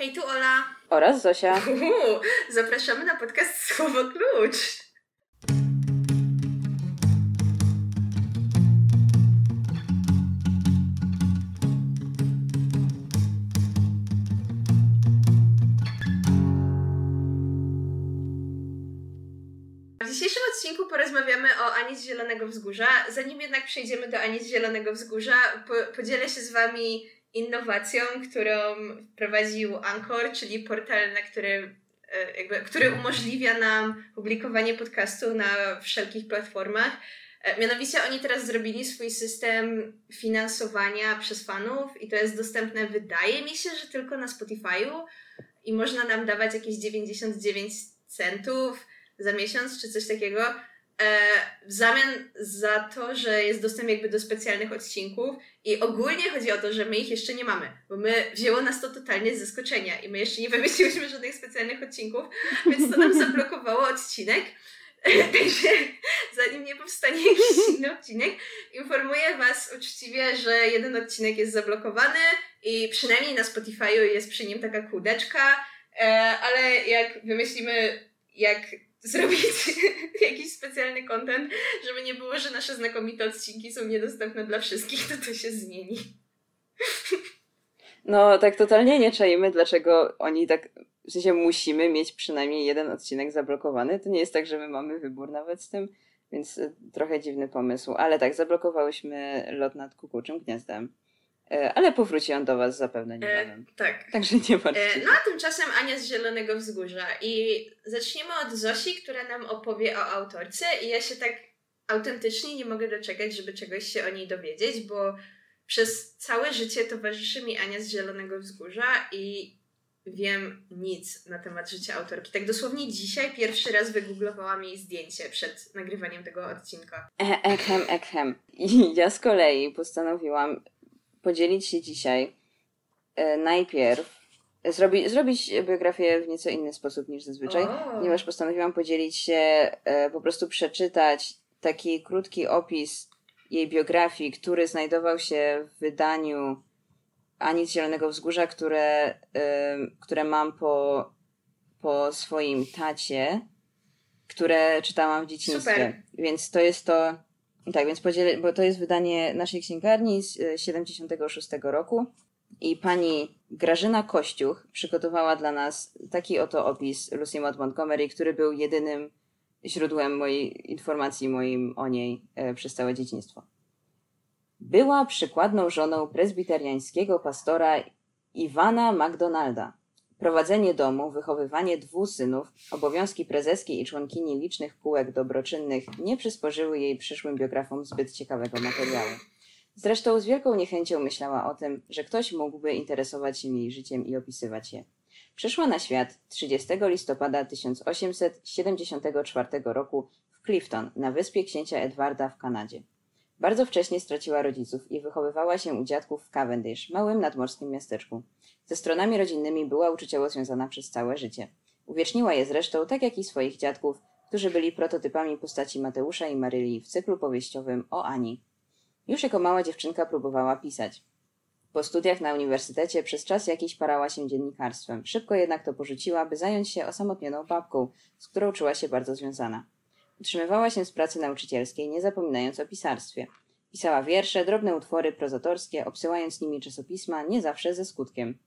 Hej, tu Ola. Oraz Zosia. Uhu, zapraszamy na podcast Słowo Klucz. W dzisiejszym odcinku porozmawiamy o Ani z Zielonego Wzgórza. Zanim jednak przejdziemy do Ani z Zielonego Wzgórza, po podzielę się z Wami innowacją, którą wprowadził Anchor, czyli portal, na który, e, jakby, który umożliwia nam publikowanie podcastu na wszelkich platformach. E, mianowicie oni teraz zrobili swój system finansowania przez fanów i to jest dostępne, wydaje mi się, że tylko na Spotify'u i można nam dawać jakieś 99 centów za miesiąc czy coś takiego w zamian za to, że jest dostęp jakby do specjalnych odcinków i ogólnie chodzi o to, że my ich jeszcze nie mamy, bo my wzięło nas to totalnie z zaskoczenia i my jeszcze nie wymyśliłyśmy żadnych specjalnych odcinków, więc to nam zablokowało odcinek. Także zanim nie powstanie jakiś inny odcinek, informuję Was uczciwie, że jeden odcinek jest zablokowany i przynajmniej na Spotify'u jest przy nim taka kółdeczka, e, ale jak wymyślimy, jak zrobić jakiś specjalny content, żeby nie było, że nasze znakomite odcinki są niedostępne dla wszystkich, to to się zmieni. No, tak totalnie nie czajmy, dlaczego oni tak, w sensie musimy mieć przynajmniej jeden odcinek zablokowany. To nie jest tak, że my mamy wybór nawet z tym, więc e, trochę dziwny pomysł. Ale tak, zablokowałyśmy lot nad kukuczym gniazdem. E, ale powróci on do Was zapewne niebawem. E, tak. Także nie martwcie e, No a tymczasem Ania z Zielonego Wzgórza. I zaczniemy od Zosi, która nam opowie o autorce. I ja się tak autentycznie nie mogę doczekać, żeby czegoś się o niej dowiedzieć, bo przez całe życie towarzyszy mi Ania z Zielonego Wzgórza i wiem nic na temat życia autorki. Tak dosłownie dzisiaj pierwszy raz wygooglowałam jej zdjęcie przed nagrywaniem tego odcinka. E, ekhem, ekhem. Ja z kolei postanowiłam podzielić się dzisiaj e, najpierw zrobi, zrobić biografię w nieco inny sposób niż zazwyczaj, ponieważ postanowiłam podzielić się, e, po prostu przeczytać taki krótki opis jej biografii, który znajdował się w wydaniu Ani z Zielonego Wzgórza, które, e, które mam po, po swoim tacie, które czytałam w dzieciństwie. Super. Więc to jest to, tak, więc podzielę, bo to jest wydanie naszej księgarni z e, 76 roku i pani Grażyna Kościuch przygotowała dla nas taki oto opis Lucy Maud Montgomery, który był jedynym źródłem mojej informacji moim o niej e, przez całe dzieciństwo. Była przykładną żoną prezbiteriańskiego pastora Iwana McDonalda. Prowadzenie domu, wychowywanie dwóch synów, obowiązki prezeski i członkini licznych kółek dobroczynnych nie przysporzyły jej przyszłym biografom zbyt ciekawego materiału. Zresztą z wielką niechęcią myślała o tym, że ktoś mógłby interesować się jej życiem i opisywać je. Przyszła na świat 30 listopada 1874 roku w Clifton, na wyspie księcia Edwarda w Kanadzie. Bardzo wcześnie straciła rodziców i wychowywała się u dziadków w Cavendish, małym nadmorskim miasteczku. Ze stronami rodzinnymi była uczuciowo związana przez całe życie. Uwieczniła je zresztą, tak jak i swoich dziadków, którzy byli prototypami postaci Mateusza i Marylii w cyklu powieściowym o Ani. Już jako mała dziewczynka próbowała pisać. Po studiach na uniwersytecie przez czas jakiś parała się dziennikarstwem. Szybko jednak to porzuciła, by zająć się osamotnioną babką, z którą czuła się bardzo związana. Utrzymywała się z pracy nauczycielskiej, nie zapominając o pisarstwie. Pisała wiersze, drobne utwory prozatorskie, obsyłając nimi czasopisma, nie zawsze ze skutkiem.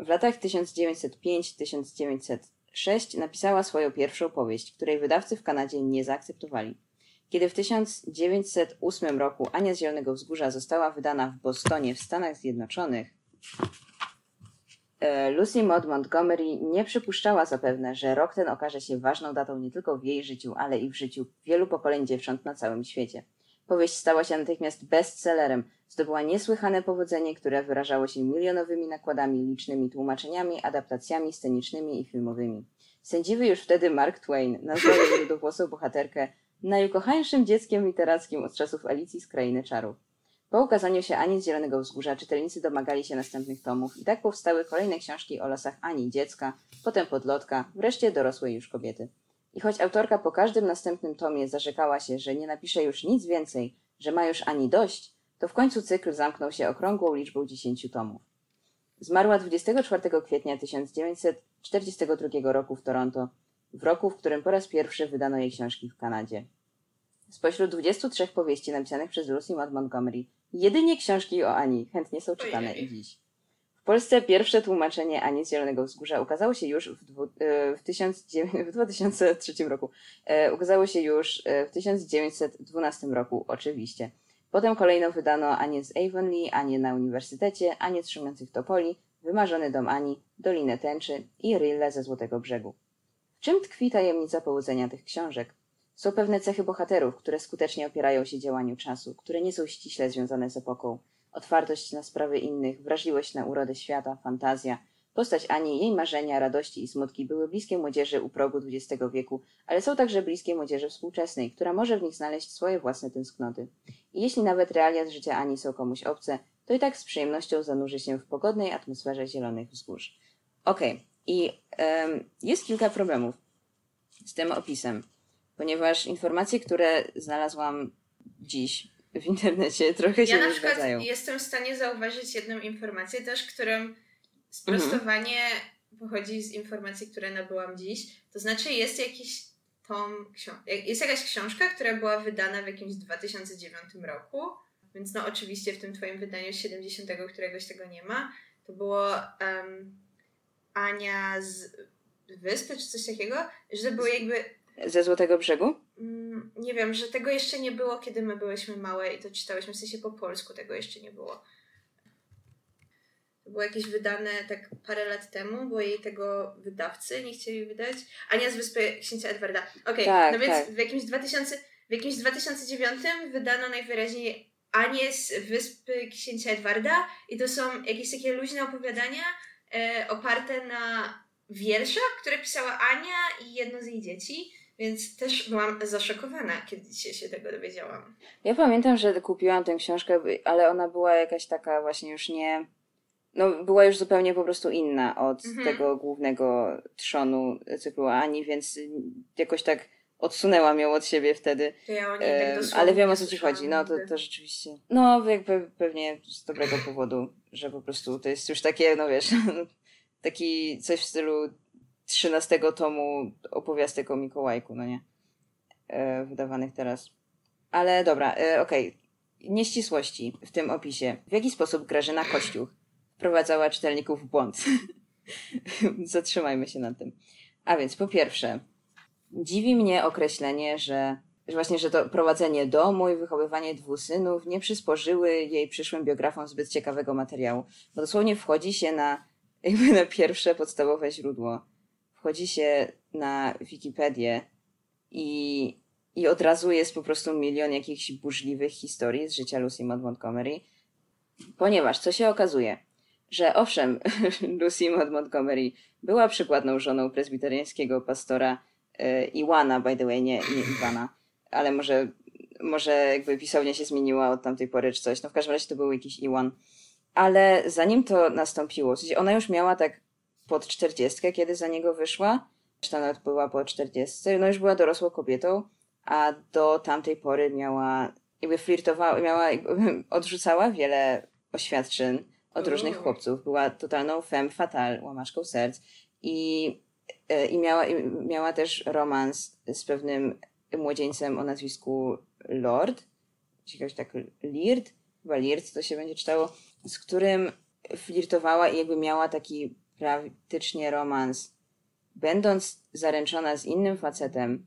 W latach 1905-1906 napisała swoją pierwszą powieść, której wydawcy w Kanadzie nie zaakceptowali. Kiedy w 1908 roku Ania z Zielonego Wzgórza została wydana w Bostonie w Stanach Zjednoczonych, e, Lucy Maud Montgomery nie przypuszczała zapewne, że rok ten okaże się ważną datą nie tylko w jej życiu, ale i w życiu wielu pokoleń dziewcząt na całym świecie. Powieść stała się natychmiast bestsellerem, zdobyła niesłychane powodzenie, które wyrażało się milionowymi nakładami, licznymi tłumaczeniami, adaptacjami scenicznymi i filmowymi. Sędziwy już wtedy Mark Twain nazwał rudowłosą bohaterkę najukochańszym dzieckiem literackim od czasów Alicji z Krainy Czarów. Po ukazaniu się Ani z Zielonego Wzgórza czytelnicy domagali się następnych tomów i tak powstały kolejne książki o losach Ani dziecka, potem podlotka, wreszcie dorosłej już kobiety. I choć autorka po każdym następnym tomie zarzekała się, że nie napisze już nic więcej, że ma już Ani dość, to w końcu cykl zamknął się okrągłą liczbą dziesięciu tomów. Zmarła 24 kwietnia 1942 roku w Toronto, w roku, w którym po raz pierwszy wydano jej książki w Kanadzie. Spośród 23 powieści napisanych przez Lucy Maud Montgomery, jedynie książki o Ani chętnie są czytane i dziś. Polsce pierwsze tłumaczenie Ani z Zielonego Wzgórza ukazało się już w, dwu, e, w, 1900 w 2003 roku. E, Ukazało się już e, w 1912 roku, oczywiście. Potem kolejno wydano Anię z Avonlea, Anię na Uniwersytecie, Anię z Szumiących Topoli, Wymarzony Dom Ani, Dolinę Tęczy i Rille ze Złotego Brzegu. W czym tkwi tajemnica powodzenia tych książek? Są pewne cechy bohaterów, które skutecznie opierają się działaniu czasu, które nie są ściśle związane z epoką. Otwartość na sprawy innych, wrażliwość na urodę świata, fantazja. Postać Ani, jej marzenia, radości i smutki były bliskie młodzieży u progu XX wieku, ale są także bliskie młodzieży współczesnej, która może w nich znaleźć swoje własne tęsknoty. I jeśli nawet realia z życia Ani są komuś obce, to i tak z przyjemnością zanurzy się w pogodnej atmosferze zielonych wzgórz. Okej, i em, jest kilka problemów z tym opisem, ponieważ informacje, które znalazłam dziś w internecie, trochę się Ja na przykład zgadzają. jestem w stanie zauważyć jedną informację też, którą sprostowanie pochodzi z informacji, które nabyłam dziś. To znaczy jest jakiś tom, jest jakaś książka, która była wydana w jakimś 2009 roku, więc no oczywiście w tym twoim wydaniu z 70 któregoś tego nie ma. To było em, Ania z Wyspy czy coś takiego, że to było jakby Ze Złotego Brzegu? Mm, nie wiem, że tego jeszcze nie było, kiedy my byłyśmy małe i to czytałyśmy, w sensie po polsku tego jeszcze nie było. To było jakieś wydane tak parę lat temu, bo jej tego wydawcy nie chcieli wydać. Ania z Wyspy Księcia Edwarda. Okej, Tak, no więc tak. w, jakimś 2000, w jakimś 2009 wydano najwyraźniej Anię z Wyspy Księcia Edwarda i to są jakieś takie luźne opowiadania e, oparte na wierszach, które pisała Ania i jedno z jej dzieci. Więc też byłam zaszokowana, kiedy dzisiaj się tego dowiedziałam. Ja pamiętam, że kupiłam tę książkę, ale ona była jakaś taka właśnie już nie. No, była już zupełnie po prostu inna od Mhm. tego głównego trzonu cyklu Ani, więc jakoś tak odsunęłam ją od siebie wtedy. To ja o niej tak ale wiem o co ci chodzi. No to, to rzeczywiście. No, jakby pewnie z dobrego powodu, że po prostu to jest już takie, no wiesz, taki coś w stylu 13 tomu opowiastek o Mikołajku, no nie? E, wydawanych teraz. Ale dobra, e, okej. Nieścisłości w tym opisie. W jaki sposób Grażyna Kościuch wprowadzała czytelników w błąd? Zatrzymajmy się na tym. A więc po pierwsze, dziwi mnie określenie, że, że właśnie, że to prowadzenie domu i wychowywanie dwóch synów nie przysporzyły jej przyszłym biografom zbyt ciekawego materiału. Bo dosłownie wchodzi się na, jakby na pierwsze podstawowe źródło. Wchodzi się na Wikipedię i, i od razu jest po prostu milion jakichś burzliwych historii z życia Lucy Maud Montgomery. Ponieważ, co się okazuje, że owszem, Lucy Maud Montgomery była przykładną żoną prezbiteriańskiego pastora e, Iwana, by the way, nie, nie Iwana, ale może, może jakby pisownia się zmieniła od tamtej pory czy coś. No w każdym razie to był jakiś Iwan. Ale zanim to nastąpiło, w ona już miała tak pod czterdziestkę, kiedy za niego wyszła, czy tam nawet była po czterdziestce, no już była dorosłą kobietą, a do tamtej pory miała, jakby flirtowała, miała, jakby, odrzucała wiele oświadczyn od różnych chłopców. Była totalną femme fatale, łamaszką serc. I, e, i, miała, i miała też romans z pewnym młodzieńcem o nazwisku Lord, czy jakoś tak Lirt, chyba Lirt to się będzie czytało, z którym flirtowała i jakby miała taki praktycznie romans, będąc zaręczona z innym facetem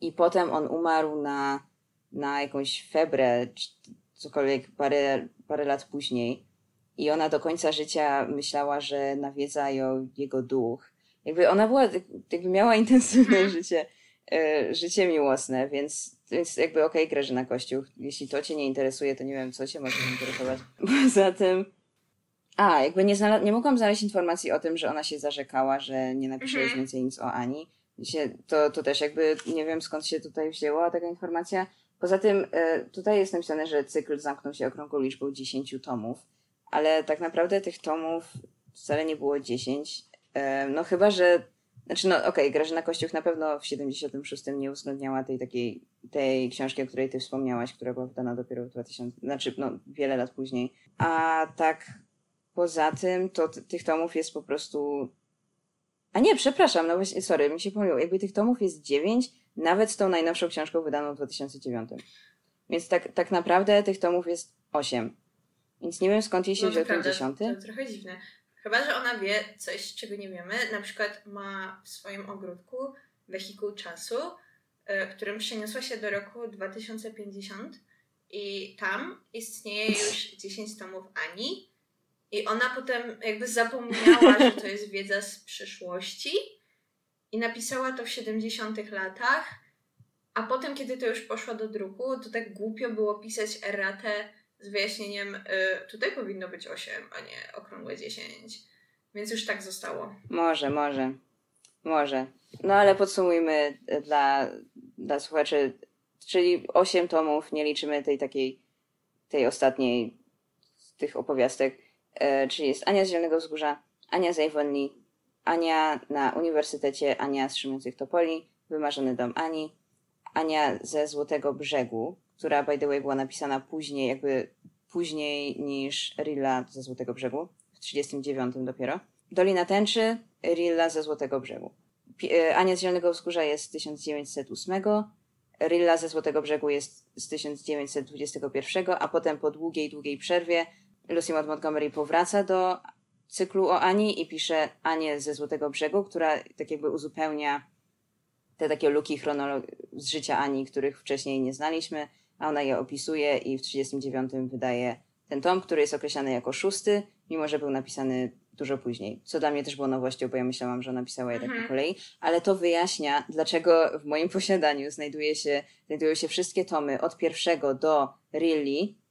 i potem on umarł na, na jakąś febrę, czy cokolwiek parę, parę lat później i ona do końca życia myślała, że nawiedza ją jego duch. Jakby ona była, jakby miała intensywne życie, e, życie miłosne, więc, więc jakby okej, Grażyna Kościół, jeśli to cię nie interesuje, to nie wiem, co cię może interesować. Poza tym, a, jakby nie, znala- nie mogłam znaleźć informacji o tym, że ona się zarzekała, że nie napisze już Mhm. więcej nic o Ani. To, to też jakby nie wiem skąd się tutaj wzięła taka informacja. Poza tym e, tutaj jest napisane, że cykl zamknął się okrągłą liczbą 10 tomów, ale tak naprawdę tych tomów wcale nie było 10. E, no chyba, że znaczy no okej, Grażyna Kościuch na pewno w 76 nie uwzględniała tej takiej tej książki, o której ty wspomniałaś, która była wydana dopiero w 2000, znaczy no wiele lat później. A tak poza tym to tych tomów jest po prostu... A nie, przepraszam, no właśnie, sorry, mi się pomyliło. Jakby tych tomów jest dziewięć, nawet z tą najnowszą książką wydaną w 2009. Więc tak, tak naprawdę tych tomów jest osiem. Więc nie wiem skąd jej się No wziął ten dziesiąty. To trochę dziwne. Chyba, że ona wie coś, czego nie wiemy. Na przykład ma w swoim ogródku wehikuł czasu, y, którym przeniosła się do roku 2050 i tam istnieje już 10 tomów Ani i ona potem jakby zapomniała, że to jest wiedza z przyszłości i napisała to w 70 latach, a potem, kiedy to już poszła do druku, to tak głupio było pisać erratę z wyjaśnieniem, y, tutaj powinno być 8, a nie okrągłe 10. Więc już tak zostało. Może, może. Może. No ale podsumujmy e, dla, dla słuchaczy. Czyli osiem tomów, nie liczymy tej takiej, tej ostatniej z tych opowiastek. E, czyli jest Ania z Zielonego Wzgórza, Ania z Avonlea, Ania na Uniwersytecie, Ania z Szymujących Topoli, Wymarzony Dom Ani, Ania ze Złotego Brzegu, która by the way była napisana później, jakby później niż Rilla ze Złotego Brzegu, w 39 dopiero. Dolina Tęczy, Rilla ze Złotego Brzegu. E, Ania z Zielonego Wzgórza jest z 1908, Rilla ze Złotego Brzegu jest z 1921, a potem po długiej, długiej przerwie Lucy Maud Montgomery powraca do cyklu o Ani i pisze Anię ze Złotego Brzegu, która tak jakby uzupełnia te takie luki z życia Ani, których wcześniej nie znaliśmy, a ona je opisuje i w 1939 wydaje ten tom, który jest określany jako szósty, mimo że był napisany dużo później. Co dla mnie też było nowością, bo ja myślałam, że ona pisała je tak po Mhm. kolei, ale to wyjaśnia, dlaczego w moim posiadaniu znajduje się, znajdują się wszystkie tomy od pierwszego do Really e,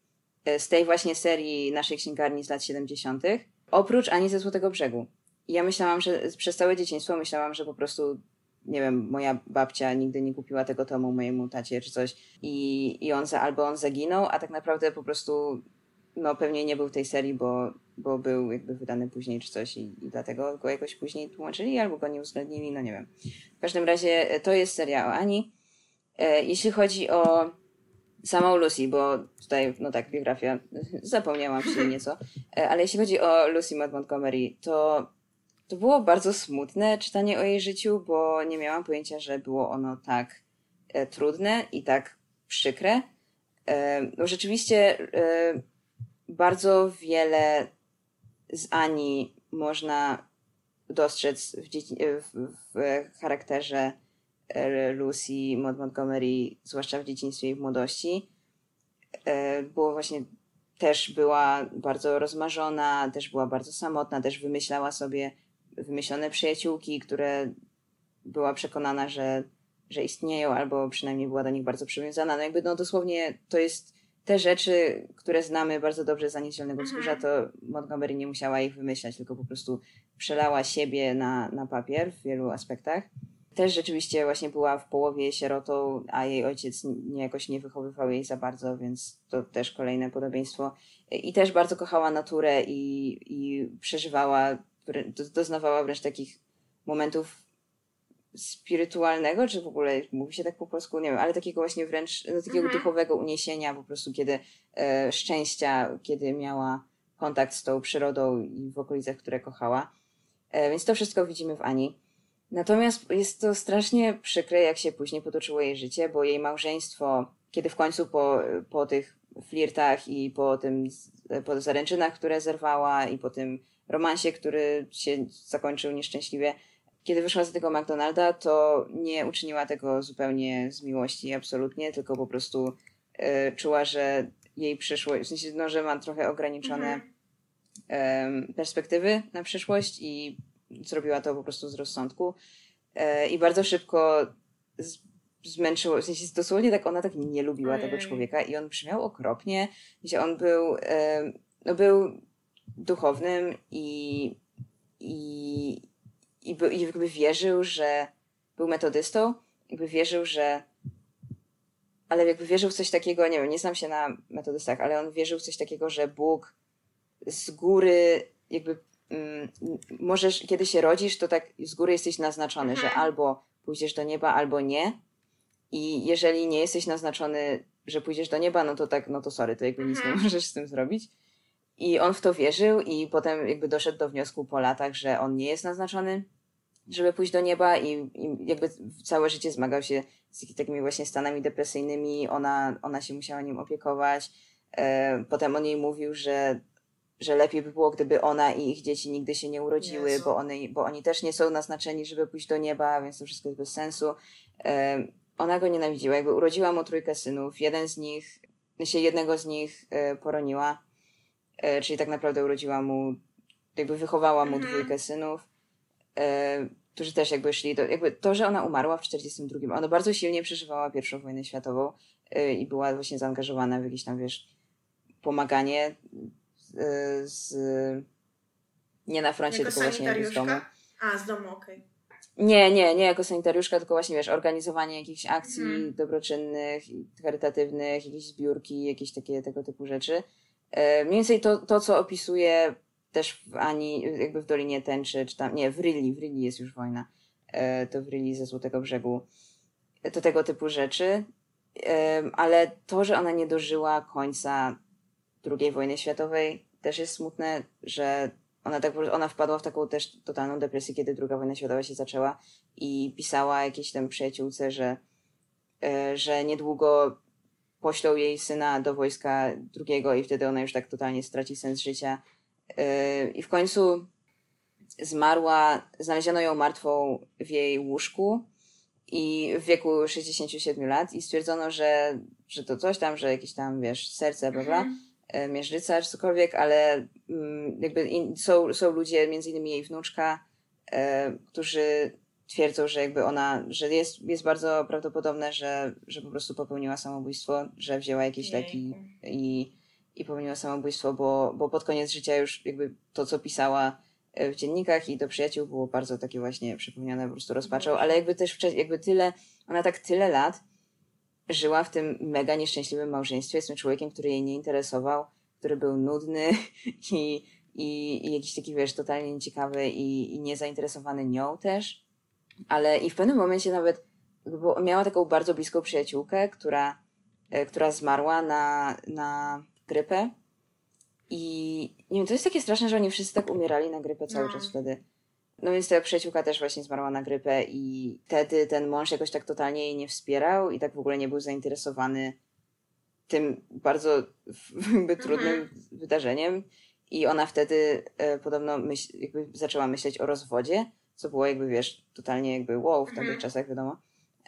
z tej właśnie serii naszej księgarni z lat 70., oprócz Ani ze Złotego Brzegu. Ja myślałam, że przez całe dzieciństwo myślałam, że po prostu nie wiem, moja babcia nigdy nie kupiła tego tomu mojemu tacie czy coś i, i on za, albo on zaginął, a tak naprawdę po prostu no pewnie nie był w tej serii, bo, bo był jakby wydany później czy coś i, i dlatego go jakoś później tłumaczyli albo go nie uwzględnili, no nie wiem. W każdym razie e, to jest seria o Ani. E, jeśli chodzi o samą Lucy, bo tutaj, no tak, biografia, zapomniałam się nieco, e, ale jeśli chodzi o Lucy Maud Montgomery, to to było bardzo smutne czytanie o jej życiu, bo nie miałam pojęcia, że było ono tak e, trudne i tak przykre. E, no rzeczywiście e, bardzo wiele z Ani można dostrzec w, w, w charakterze Lucy Maud Montgomery, zwłaszcza w dzieciństwie i w młodości. E, Było właśnie też była bardzo rozmarzona, też była bardzo samotna, też wymyślała sobie wymyślone przyjaciółki, które była przekonana, że, że istnieją, albo przynajmniej była do nich bardzo przywiązana. No jakby no dosłownie to jest te rzeczy, które znamy bardzo dobrze z Zielonego Mhm. Wzgórza, to Montgomery nie musiała ich wymyślać, tylko po prostu przelała siebie na, na papier w wielu aspektach. Też rzeczywiście właśnie była w połowie sierotą, a jej ojciec nie, jakoś nie wychowywał jej za bardzo, więc to też kolejne podobieństwo. I też bardzo kochała naturę i, i przeżywała, doznawała wręcz takich momentów spirytualnego, czy w ogóle mówi się tak po polsku, nie wiem, ale takiego właśnie wręcz, no, takiego Mhm. duchowego uniesienia po prostu, kiedy e, szczęścia, kiedy miała kontakt z tą przyrodą i w okolicach, które kochała. E, więc to wszystko widzimy w Ani. Natomiast jest to strasznie przykre, jak się później potoczyło jej życie, bo jej małżeństwo, kiedy w końcu po, po tych flirtach i po tym, po zaręczynach, które zerwała i po tym romansie, który się zakończył nieszczęśliwie, kiedy wyszła z tego McDonalda, to nie uczyniła tego zupełnie z miłości, absolutnie, tylko po prostu e, czuła, że jej przyszłość, w sensie, no, że ma trochę ograniczone Mhm. em, perspektywy na przyszłość i zrobiła to po prostu z rozsądku. E, I bardzo szybko zmęczyło, w sensie dosłownie tak ona tak nie lubiła tego Ojej. człowieka i on brzmiał okropnie. Sensie on był, em, no był duchownym i, i, i, i jakby wierzył, że był metodystą, jakby wierzył, że ale jakby wierzył w coś takiego, nie wiem, nie znam się na metodystach, ale on wierzył w coś takiego, że Bóg z góry jakby mm, możesz, kiedy się rodzisz, to tak z góry jesteś naznaczony, Mhm. że albo pójdziesz do nieba, albo nie. I jeżeli nie jesteś naznaczony, że pójdziesz do nieba, no to tak, no to sorry, to jakby nic nie Mhm. możesz z tym zrobić. I on w to wierzył i potem jakby doszedł do wniosku po latach, że on nie jest naznaczony, żeby pójść do nieba i, i jakby całe życie zmagał się z takimi właśnie stanami depresyjnymi. Ona, ona się musiała nim opiekować. E, potem on jej mówił, że, że lepiej by było, gdyby ona i ich dzieci nigdy się nie urodziły, bo, one, bo oni też nie są naznaczeni, żeby pójść do nieba, więc to wszystko jest bez sensu. E, ona go nienawidziła, jakby urodziła mu trójkę synów. Jeden z nich, się jednego z nich e, poroniła, e, czyli tak naprawdę urodziła mu, jakby wychowała mu mhm. dwójkę synów, e, którzy też jakby szli, do, jakby to, że ona umarła w 42, ona bardzo silnie przeżywała pierwszą wojnę światową i była właśnie zaangażowana w jakieś tam, wiesz, pomaganie z, nie na froncie, jako tylko właśnie z domu. A, z domu, okej. Okay. Nie, nie, nie jako sanitariuszka, tylko właśnie, wiesz, organizowanie jakichś akcji hmm. dobroczynnych, charytatywnych, jakieś zbiórki, jakieś takie tego typu rzeczy. E, mniej więcej to, to, co opisuje też w Ani, jakby w Dolinie Tęczy, czy tam, nie, w Ryli, w Ryli jest już wojna, e, to w Ryli ze Złotego Brzegu, to tego typu rzeczy, e, ale to, że ona nie dożyła końca II wojny światowej, też jest smutne, że ona, tak, ona wpadła w taką też totalną depresję, kiedy druga wojna światowa się zaczęła i pisała jakiejś tam przyjaciółce, że, e, że niedługo poślą jej syna do wojska drugiego i wtedy ona już tak totalnie straci sens życia. E, I w końcu zmarła, znaleziono ją martwą w jej łóżku i w wieku 67 lat i stwierdzono, że, że to coś tam, że jakieś tam, wiesz, serce, bla, bla. Mhm. E, mierzyca czy cokolwiek, ale mm, jakby są, są ludzie, między innymi jej wnuczka, e, którzy twierdzą, że jakby ona, że jest, jest bardzo prawdopodobne, że, że po prostu popełniła samobójstwo, że wzięła jakieś leki i, i popełniła samobójstwo, bo, bo pod koniec życia już jakby to, co pisała e, w dziennikach i do przyjaciół było bardzo takie właśnie przypomniane po prostu rozpaczą, ale jakby też jakby tyle, ona tak tyle lat żyła w tym mega nieszczęśliwym małżeństwie z tym człowiekiem, który jej nie interesował, który był nudny i, i, i jakiś taki, wiesz, totalnie nieciekawy i, i niezainteresowany nią też. Ale i w pewnym momencie nawet bo miała taką bardzo bliską przyjaciółkę, która, e, która zmarła na, na grypę. I nie wiem, to jest takie straszne, że oni wszyscy tak umierali na grypę cały no. czas wtedy. No więc ta przyjaciółka też właśnie zmarła na grypę i wtedy ten mąż jakoś tak totalnie jej nie wspierał i tak w ogóle nie był zainteresowany tym bardzo jakby trudnym mhm. wydarzeniem. I ona wtedy e, podobno myśl, jakby zaczęła myśleć o rozwodzie, co było jakby, wiesz, totalnie jakby wow w tamtych mhm. czasach, wiadomo.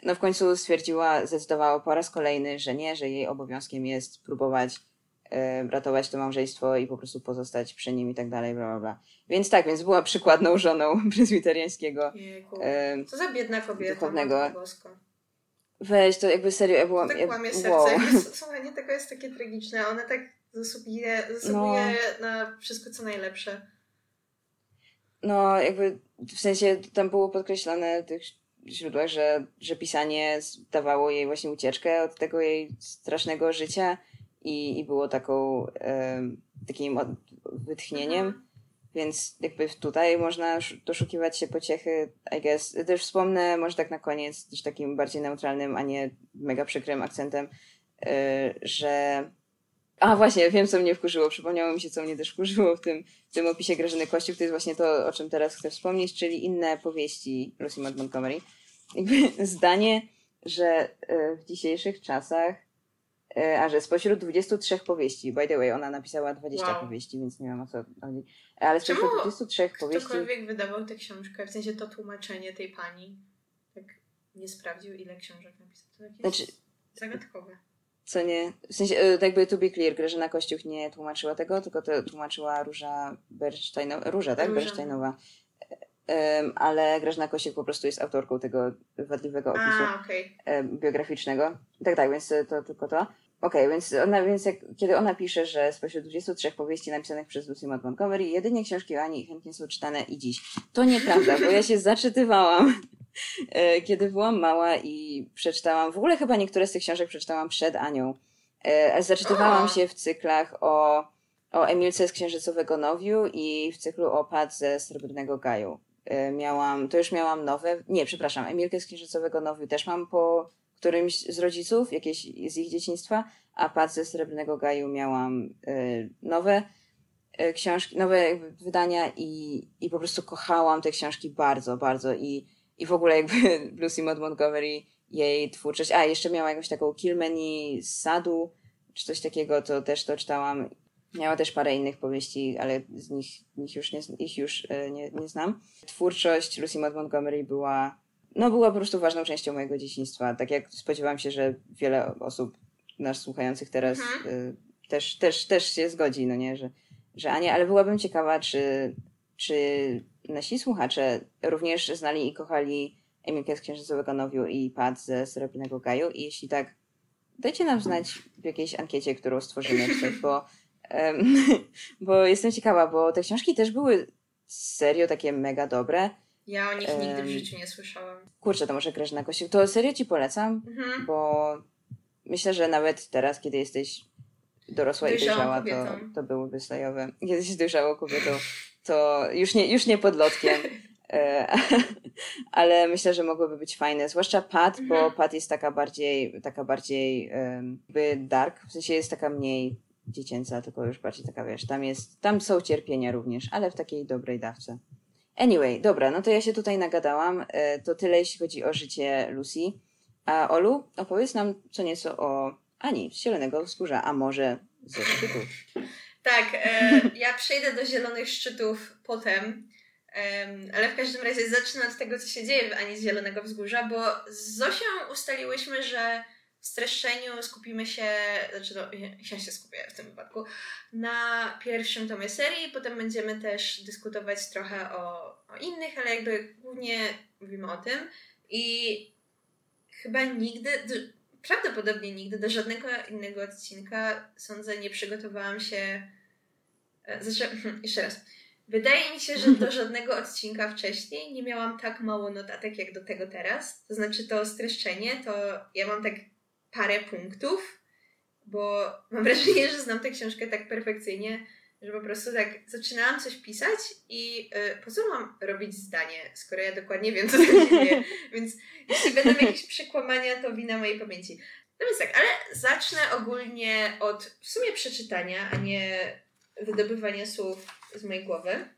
No w końcu stwierdziła, zdecydowała po raz kolejny, że nie, że jej obowiązkiem jest próbować ratować to małżeństwo i po prostu pozostać przy nim i tak dalej, bla, bla, bla. Więc tak, więc była przykładną żoną prezbiteriańskiego. E, Co za biedna kobieta. Duchownego. Weź, to jakby serio, ja byłam... To tak łamie serce. Wow. Słuchaj, tego jest takie tragiczne. Ona tak zasługuje, zasługuje no. na wszystko, co najlepsze. No, jakby w sensie tam było podkreślone w tych źródłach, że, że pisanie dawało jej właśnie ucieczkę od tego jej strasznego życia i, i było taką takim wytchnieniem. Mhm. Więc jakby tutaj można doszukiwać się pociechy, I guess. Też wspomnę, może tak na koniec, też takim bardziej neutralnym, a nie mega przykrym akcentem, yy, że a właśnie, wiem co mnie wkurzyło, przypomniało mi się co mnie też wkurzyło w tym, w tym opisie Grażyny Kościów, to jest właśnie to, o czym teraz chcę wspomnieć, czyli inne powieści Lucy Maud Montgomery. Jakby zdanie, że yy, w dzisiejszych czasach E, a że spośród 23 powieści, by the way, ona napisała 20 wow. powieści, więc nie wiem o co chodzi. Ale spośród Czemu 23 powieści. Ktokolwiek wydawał tę książkę, w sensie to tłumaczenie tej pani, tak nie sprawdził, ile książek napisał. To jakieś znaczy, zagadkowe. Co nie? W sensie, e, tak jakby to be clear, Grażyna Kościuch nie tłumaczyła tego, tylko to tłumaczyła Róża Bernsteinowa. Róża, tak? Róża. Bernsteinowa. Um, ale Grażyna Kościuch po prostu jest autorką tego wadliwego opisu A, okay. biograficznego. Tak, tak, więc to tylko to. Okej, okay, więc, ona, więc jak, kiedy ona pisze, że spośród 23 powieści napisanych przez Lucy Maud Montgomery, jedynie książki o Ani chętnie są czytane i dziś. To nieprawda, bo ja się zaczytywałam, e, kiedy byłam mała i przeczytałam, w ogóle chyba niektóre z tych książek przeczytałam przed Anią. E, zaczytywałam się w cyklach o, o Emilce z Księżycowego Nowiu i w cyklu o Pat ze Srebrnego Gaju. E, miałam, to już miałam nowe, nie, przepraszam, Emilkę z Księżycowego Nowiu też mam po którymś z rodziców, jakieś z ich dzieciństwa, a pad ze Srebrnego Gaju miałam y, nowe. e, książki, nowe wydania i, i po prostu kochałam te książki bardzo, bardzo i, i w ogóle jakby Lucy Maud Montgomery, jej twórczość, a jeszcze miała jakąś taką Kilmeny z sadu, czy coś takiego, to też to czytałam. Miała też parę innych powieści, ale z nich, nich już, nie, ich już e, nie, nie znam. Twórczość Lucy Maud Montgomery była, no była po prostu ważną częścią mojego dzieciństwa. Tak jak spodziewałam się, że wiele osób nas słuchających teraz Mhm. y, też, też, też się zgodzi, no nie, że, że Ania, ale byłabym ciekawa, czy, czy nasi słuchacze również znali i kochali Emilkę z Księżycowego Nowiu i Pat ze Srebrnego Gaju i jeśli tak, dajcie nam znać w jakiejś ankiecie, którą stworzymy czy coś, bo, bo jestem ciekawa, bo te książki też były serio takie mega dobre. Ja o nich nigdy w życiu nie słyszałam. Kurczę, to może Grażyna Kościuk. To serio ci polecam, Mhm. bo myślę, że nawet teraz, kiedy jesteś dorosła i dojrzała, to, kobietą. to byłyby slajowe. Kiedy jesteś dojrzałą kobietą, to już nie, już nie podlotkiem. E, ale myślę, że mogłyby być fajne. Zwłaszcza Pat, bo Mhm. Pat jest taka bardziej, taka bardziej jakby dark, w sensie jest taka mniej dziecięca, tylko już bardziej taka, wiesz, tam jest, tam są cierpienia również, ale w takiej dobrej dawce. Anyway, dobra, no to ja się tutaj nagadałam. E, To tyle, jeśli chodzi o życie Lucy. A Olu, opowiedz nam co nieco o Ani z Zielonego Wzgórza, a może ze szczytu. Tak, e, ja przejdę do zielonych szczytów potem, em, ale w każdym razie zacznę od tego, co się dzieje w Ani z Zielonego Wzgórza, bo z Zosią ustaliłyśmy, że streszczeniu skupimy się, znaczy no, ja się skupię w tym wypadku, na pierwszym tomie serii, potem będziemy też dyskutować trochę o, o innych, ale jakby głównie mówimy o tym i chyba nigdy, prawdopodobnie nigdy do żadnego innego odcinka, sądzę, nie przygotowałam się. e, Znaczy, jeszcze raz. Wydaje mi się, że do żadnego odcinka wcześniej nie miałam tak mało notatek jak do tego teraz. To znaczy, to streszczenie, to ja mam tak parę punktów, bo mam wrażenie, że znam tę książkę tak perfekcyjnie, że po prostu tak zaczynałam coś pisać i y, po co mam robić zdanie, skoro ja dokładnie wiem, co to się dzieje. Więc jeśli będą jakieś przekłamania, to wina mojej pamięci. No więc tak, ale zacznę ogólnie od w sumie przeczytania, a nie wydobywania słów z mojej głowy.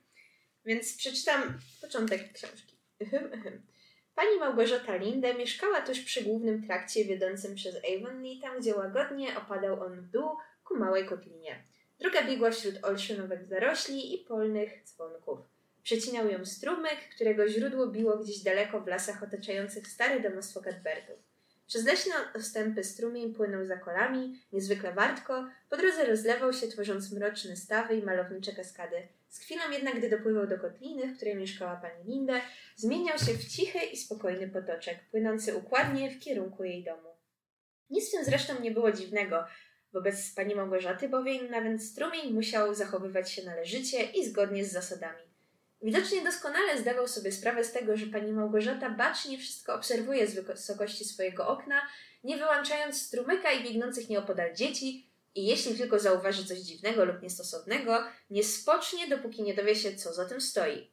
Więc przeczytam początek książki. Pani Małgorzata Linde mieszkała tuż przy głównym trakcie wiodącym przez Avonlea, tam gdzie łagodnie opadał on w dół ku małej kotlinie. Droga biegła wśród olszynowych zarośli i polnych dzwonków. Przecinał ją strumyk, którego źródło biło gdzieś daleko w lasach otaczających stare domostwo Cadbertów. Przez leśne ostępy strumień płynął za kolami, niezwykle wartko, po drodze rozlewał się, tworząc mroczne stawy i malownicze kaskady. Z chwilą jednak, gdy dopływał do kotliny, w której mieszkała pani Linde, zmieniał się w cichy i spokojny potoczek, płynący układnie w kierunku jej domu. Nic w tym zresztą nie było dziwnego, wobec pani Małgorzaty, bowiem nawet strumień musiał zachowywać się należycie i zgodnie z zasadami. Widocznie doskonale zdawał sobie sprawę z tego, że pani Małgorzata bacznie wszystko obserwuje z wysokości swojego okna, nie wyłączając strumyka i biegnących nieopodal dzieci, i jeśli tylko zauważy coś dziwnego lub niestosownego, nie spocznie, dopóki nie dowie się, co za tym stoi.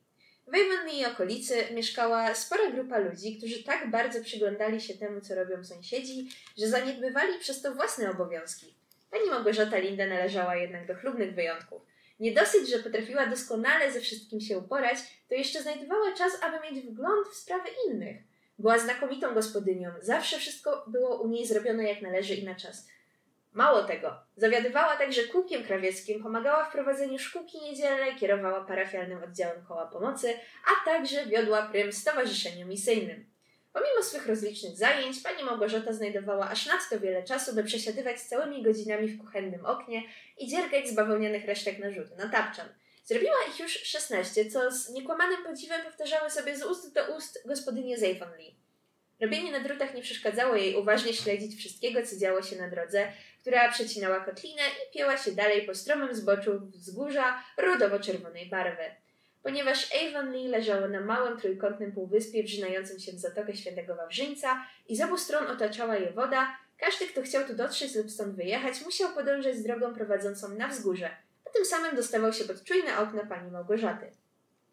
W Avonlea i okolicy mieszkała spora grupa ludzi, którzy tak bardzo przyglądali się temu, co robią sąsiedzi, że zaniedbywali przez to własne obowiązki. Pani Małgorzata Linda należała jednak do chlubnych wyjątków. Nie dosyć, że potrafiła doskonale ze wszystkim się uporać, to jeszcze znajdowała czas, aby mieć wgląd w sprawy innych. Była znakomitą gospodynią, zawsze wszystko było u niej zrobione jak należy i na czas. Mało tego, zawiadywała także kółkiem krawieckim, pomagała w prowadzeniu szkółki niedzielnej, kierowała parafialnym oddziałem koła pomocy, a także wiodła prym stowarzyszeniu misyjnym. Pomimo swych rozlicznych zajęć, pani Małgorzata znajdowała aż nadto wiele czasu, by przesiadywać całymi godzinami w kuchennym oknie i dziergać z bawełnianych resztek narzutu na tapczan. Zrobiła ich już 16, co z niekłamanym podziwem powtarzały sobie z ust do ust gospodynie z Avonlea. Robienie na drutach nie przeszkadzało jej uważnie śledzić wszystkiego, co działo się na drodze, która przecinała kotlinę i pięła się dalej po stromym zboczu wzgórza rudowo-czerwonej barwy. Ponieważ Avonlea leżało na małym trójkątnym półwyspie wrzynającym się w Zatokę Świętego Wawrzyńca i z obu stron otaczała je woda, każdy, kto chciał tu dotrzeć lub stąd wyjechać, musiał podążać z drogą prowadzącą na wzgórze, a tym samym dostawał się pod czujne okna pani Małgorzaty.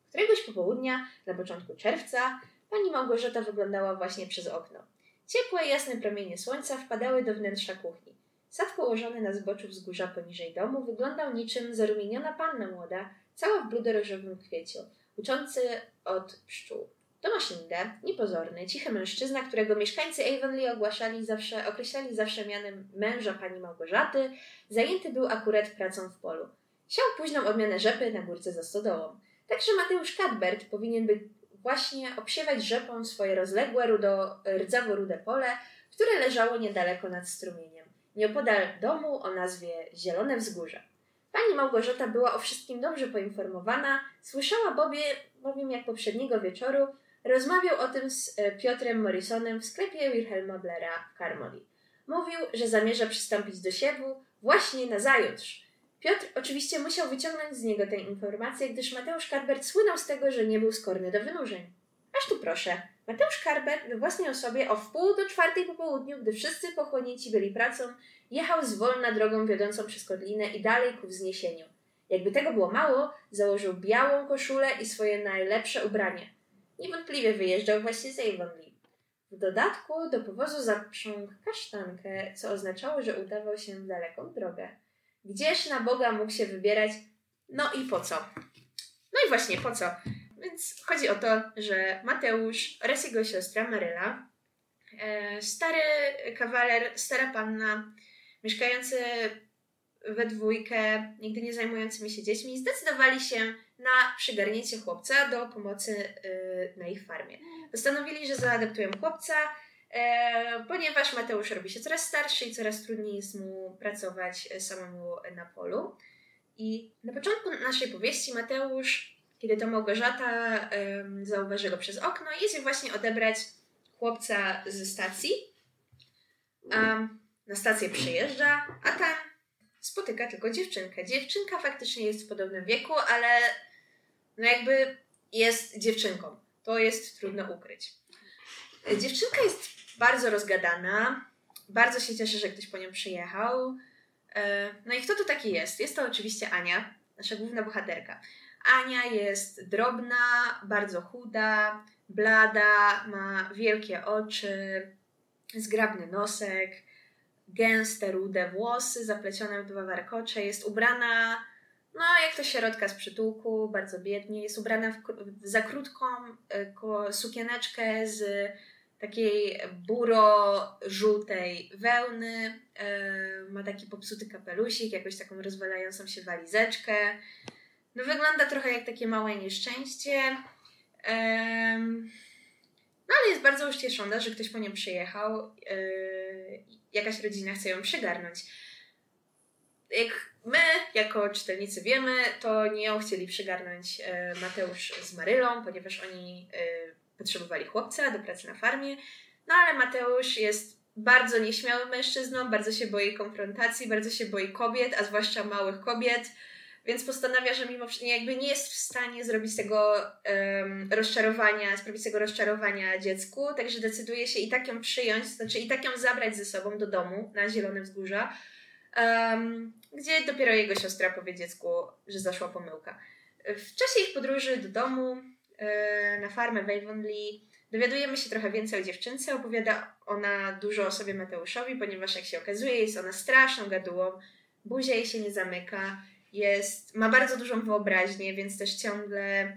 Któregoś popołudnia, na początku czerwca, pani Małgorzata wyglądała właśnie przez okno. Ciepłe, jasne promienie słońca wpadały do wnętrza kuchni. Sad położony na zboczu wzgórza poniżej domu wyglądał niczym zarumieniona panna młoda, cała w bludo-różowym kwieciu, uczący od pszczół. Tomasz Linde, niepozorny, cichy mężczyzna, którego mieszkańcy Avonlea ogłaszali zawsze, określali zawsze mianem męża pani Małgorzaty, zajęty był akurat pracą w polu. Siał późną odmianę rzepy na górce za stodołą. Także Mateusz Cadbert powinien być właśnie obsiewać rzepą swoje rozległe, rudo, rdzawo-rude pole, które leżało niedaleko nad strumieniem, nieopodal domu o nazwie Zielone Wzgórze. Pani Małgorzata była o wszystkim dobrze poinformowana, słyszała bobie, bowiem jak poprzedniego wieczoru rozmawiał o tym z e, Piotrem Morrisonem w sklepie Wilhelma Blera w Carmody. Mówił, że zamierza przystąpić do siewu właśnie na zajutrz. Piotr oczywiście musiał wyciągnąć z niego tę informację, gdyż Mateusz Karbert słynął z tego, że nie był skorny do wynurzeń. Aż tu proszę. Mateusz Karbert we własnej osobie o wpół do czwartej po południu, gdy wszyscy pochłonięci byli pracą, jechał zwolna drogą wiodącą przez Kotlinę i dalej ku wzniesieniu. Jakby tego było mało, założył białą koszulę i swoje najlepsze ubranie. Niewątpliwie wyjeżdżał właśnie z Avonlea. W dodatku do powozu zaprzągł kasztankę, co oznaczało, że udawał się w daleką drogę. Gdzież na Boga mógł się wybierać? No i po co? No i właśnie po co? Więc chodzi o to, że Mateusz oraz jego siostra Maryla, e, stary kawaler, stara panna, mieszkający we dwójkę, nigdy nie zajmującymi się dziećmi, zdecydowali się na przygarnięcie chłopca do pomocy y, na ich farmie. Postanowili, że zaadaptują chłopca, e, ponieważ Mateusz robi się coraz starszy i coraz trudniej jest mu pracować samemu na polu. I na początku naszej powieści Mateusz, kiedy to Małgorzata zauważy go przez okno, jedzie właśnie odebrać chłopca ze stacji. Na stację przyjeżdża, a tam spotyka tylko dziewczynkę. Dziewczynka faktycznie jest w podobnym wieku, ale no jakby jest dziewczynką. To jest trudno ukryć. Dziewczynka jest bardzo rozgadana. Bardzo się cieszę, że ktoś po nią przyjechał. E, no i kto to taki jest? Jest to oczywiście Ania, nasza główna bohaterka. Ania jest drobna, bardzo chuda, blada, ma wielkie oczy, zgrabny nosek, gęste, rude włosy zaplecione w dwa warkocze. Jest ubrana no, jak to środka z przytułku, bardzo biednie. Jest ubrana w, w za krótką y, sukieneczkę z takiej buro-żółtej wełny. Y, ma taki popsuty kapelusik, jakąś taką rozwalającą się walizeczkę. No, wygląda trochę jak takie małe nieszczęście. No, ale jest bardzo ucieszona, że ktoś po nią przyjechał. Jakaś rodzina chce ją przygarnąć. Jak my, jako czytelnicy, wiemy, to nie ją chcieli przygarnąć e, Mateusz z Marylą, ponieważ oni e, potrzebowali chłopca do pracy na farmie. No ale Mateusz jest bardzo nieśmiałym mężczyzną, bardzo się boi konfrontacji, bardzo się boi kobiet, a zwłaszcza małych kobiet, więc postanawia, że mimo wszystko jakby nie jest w stanie zrobić tego um, rozczarowania, sprawić tego rozczarowania dziecku, także decyduje się i tak ją przyjąć, znaczy i tak ją zabrać ze sobą do domu na Zielone Wzgórza, um, gdzie dopiero jego siostra powie dziecku, że zaszła pomyłka. W czasie ich podróży do domu, e, na farmę w Avonlea, dowiadujemy się trochę więcej o dziewczynce. Opowiada ona dużo o sobie Mateuszowi, ponieważ jak się okazuje, jest ona straszną gadułą, buzia jej się nie zamyka, jest, ma bardzo dużą wyobraźnię, więc też ciągle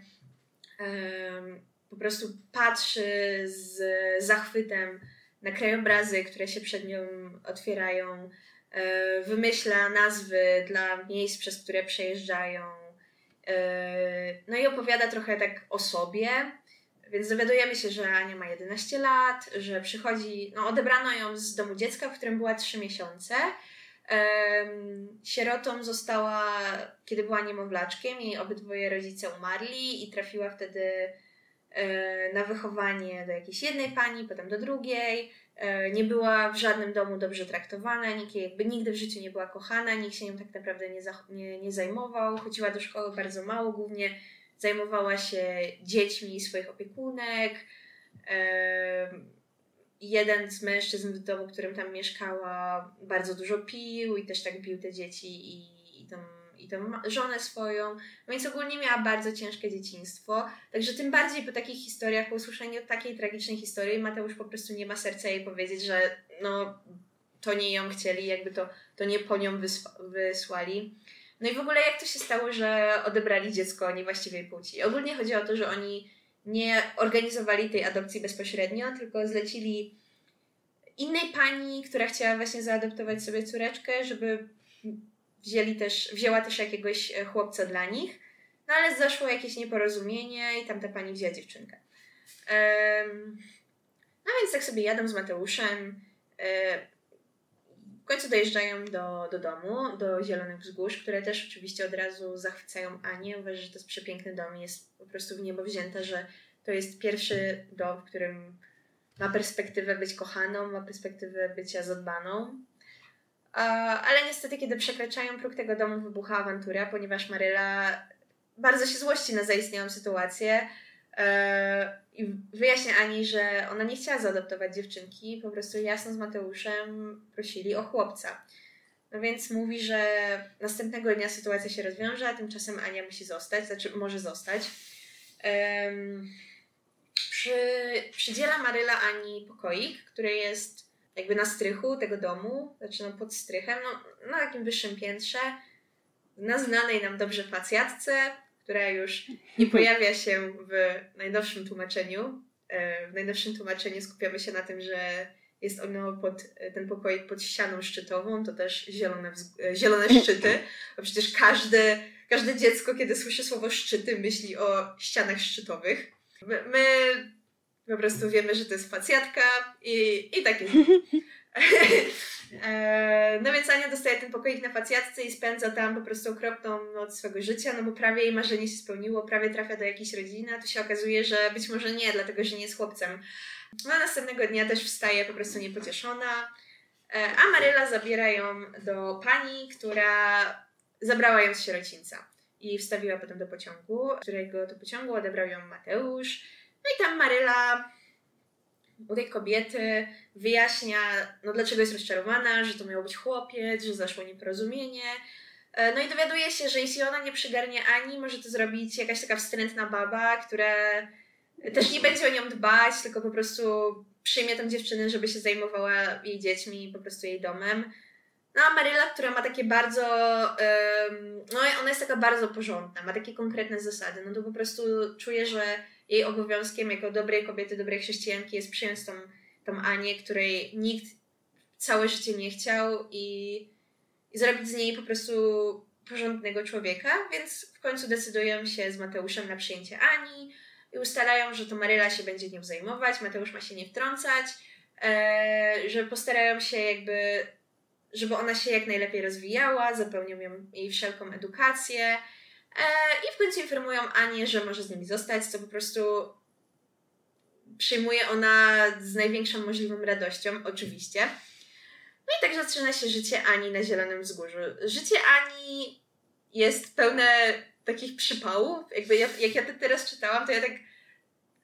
um, po prostu patrzy z zachwytem na krajobrazy, które się przed nią otwierają, E, wymyśla nazwy dla miejsc, przez które przejeżdżają. E, no i opowiada trochę tak o sobie. Więc dowiadujemy się, że Ania ma 11 lat, że przychodzi, no odebrano ją z domu dziecka, w którym była 3 miesiące. Sierotą została, kiedy była niemowlaczkiem, jej obydwoje rodzice umarli i trafiła wtedy e, na wychowanie do jakiejś jednej pani, potem do drugiej. E, nie była w żadnym domu dobrze traktowana, nikt jakby nigdy w życiu nie była kochana, nikt się nią tak naprawdę nie, nie, nie zajmował. Chodziła do szkoły bardzo mało, głównie zajmowała się dziećmi swoich opiekunek. Jeden z mężczyzn w domu, w którym tam mieszkała, bardzo dużo pił i też tak bił te dzieci i, i tam i tą żonę swoją, więc ogólnie miała bardzo ciężkie dzieciństwo. Także tym bardziej po takich historiach, po usłyszeniu takiej tragicznej historii, Mateusz po prostu nie ma serca jej powiedzieć, że no to nie ją chcieli, jakby to, to nie po nią wysła- wysłali. No i w ogóle jak to się stało, że odebrali dziecko niewłaściwej płci? Ogólnie chodzi o to, że oni nie organizowali tej adopcji bezpośrednio, tylko zlecili innej pani, która chciała właśnie zaadoptować sobie córeczkę, żeby wzięli też, wzięła też jakiegoś e, chłopca dla nich. No ale zaszło jakieś nieporozumienie i tamta pani wzięła dziewczynkę. No więc tak sobie jadą z Mateuszem. W końcu dojeżdżają do, do domu, do Zielonych Wzgórz, które też oczywiście od razu zachwycają Anię. Uważa, że to jest przepiękny dom, jest po prostu w niebo wzięte, że to jest pierwszy dom, w którym ma perspektywę być kochaną, ma perspektywę bycia zadbaną. Ale niestety, kiedy przekraczają próg tego domu, wybucha awantura, ponieważ Maryla bardzo się złości na zaistniałą sytuację e, i wyjaśnia Ani, że ona nie chciała zaadoptować dziewczynki, po prostu jasno z Mateuszem prosili o chłopca. No więc mówi, że następnego dnia sytuacja się rozwiąże, a tymczasem Ania musi zostać, znaczy może zostać. Um, przy, przydziela Maryla Ani pokoik, który jest jakby na strychu tego domu, znaczy no pod strychem, no, na takim wyższym piętrze, na znanej nam dobrze facjatce, która już nie pojawia się w najnowszym tłumaczeniu. E, w najnowszym tłumaczeniu skupiamy się na tym, że jest ono pod, ten pokoik pod ścianą szczytową, to też zielone, e, zielone szczyty, bo przecież każde, każde dziecko, kiedy słyszy słowo szczyty, myśli o ścianach szczytowych. My, my po prostu wiemy, że to jest facjatka i, i tak jest. E, no więc Ania dostaje ten pokoik na facjatce i spędza tam po prostu okropną noc swego życia, no bo prawie jej marzenie się spełniło, prawie trafia do jakiejś rodziny, a tu się okazuje, że być może nie, dlatego że nie jest chłopcem. No a następnego dnia też wstaje po prostu niepocieszona, e, a Maryla zabiera ją do pani, która zabrała ją z sierocińca i wstawiła potem do pociągu, którego do pociągu odebrał ją Mateusz. No i tam Maryla u tej kobiety wyjaśnia, no dlaczego jest rozczarowana, że to miał być chłopiec, że zaszło nieporozumienie. E, no i dowiaduje się, że jeśli ona nie przygarnie Ani, może to zrobić jakaś taka wstrętna baba, która też nie będzie o nią dbać, tylko po prostu przyjmie tę dziewczynę, żeby się zajmowała jej dziećmi po prostu jej domem. No a Maryla, która ma takie bardzo, no ona jest taka bardzo porządna, ma takie konkretne zasady, no to po prostu czuje, że jej obowiązkiem jako dobrej kobiety, dobrej chrześcijanki jest przyjąć tą, tą Anię, której nikt całe życie nie chciał i, i zrobić z niej po prostu porządnego człowieka, więc w końcu decydują się z Mateuszem na przyjęcie Ani i ustalają, że to Maryla się będzie nią zajmować, Mateusz ma się nie wtrącać, e, że postarają się jakby, żeby ona się jak najlepiej rozwijała, zapełnią jej wszelką edukację, I w końcu informują Anię, że może z nimi zostać, co po prostu przyjmuje ona z największą możliwą radością, oczywiście. No i tak zaczyna się życie Ani na Zielonym Wzgórzu. Życie Ani jest pełne takich przypałów. Jakby ja, jak ja to teraz czytałam, to ja tak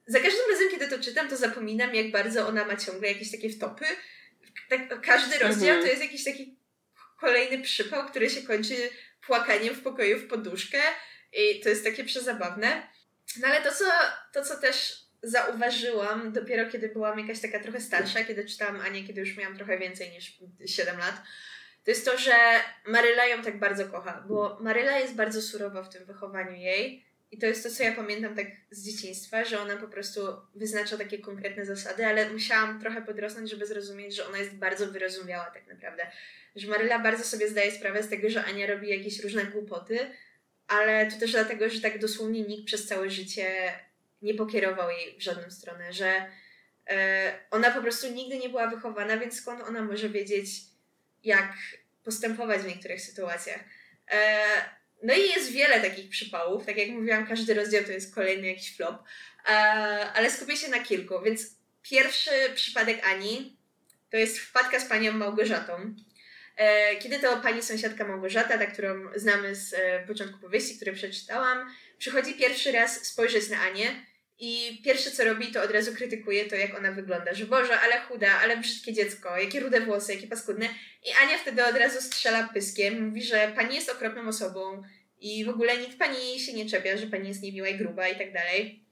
za każdym razem, kiedy to czytam, to zapominam, jak bardzo ona ma ciągle jakieś takie wtopy. Tak, każdy rozdział mhm. to jest jakiś taki kolejny przypał, który się kończy płakaniem w pokoju w poduszkę i to jest takie przezabawne. No ale to co, to, co też zauważyłam dopiero kiedy byłam jakaś taka trochę starsza, kiedy czytałam Anię, kiedy już miałam trochę więcej niż 7 lat, to jest to, że Maryla ją tak bardzo kocha, bo Maryla jest bardzo surowa w tym wychowaniu jej i to jest to, co ja pamiętam tak z dzieciństwa, że ona po prostu wyznacza takie konkretne zasady, ale musiałam trochę podrosnąć, żeby zrozumieć, że ona jest bardzo wyrozumiała tak naprawdę że Maryla bardzo sobie zdaje sprawę z tego, że Ania robi jakieś różne głupoty, ale to też dlatego, że tak dosłownie nikt przez całe życie nie pokierował jej w żadną stronę, że e, ona po prostu nigdy nie była wychowana, więc skąd ona może wiedzieć, jak postępować w niektórych sytuacjach. E, no i jest wiele takich przypałów, tak jak mówiłam, każdy rozdział to jest kolejny jakiś flop, e, ale skupię się na kilku, więc pierwszy przypadek Ani to jest wpadka z panią Małgorzatą. E, kiedy to pani sąsiadka Małgorzata, ta, którą znamy z e, początku powieści, które przeczytałam, przychodzi pierwszy raz spojrzeć na Anię i pierwsze co robi, to od razu krytykuje to, jak ona wygląda, że Boże, ale chuda, ale brzydkie dziecko, jakie rude włosy, jakie paskudne. I Ania wtedy od razu strzela pyskiem, mówi, że pani jest okropną osobą i w ogóle nikt pani się nie czepia, że pani jest niemiła i gruba i tak dalej.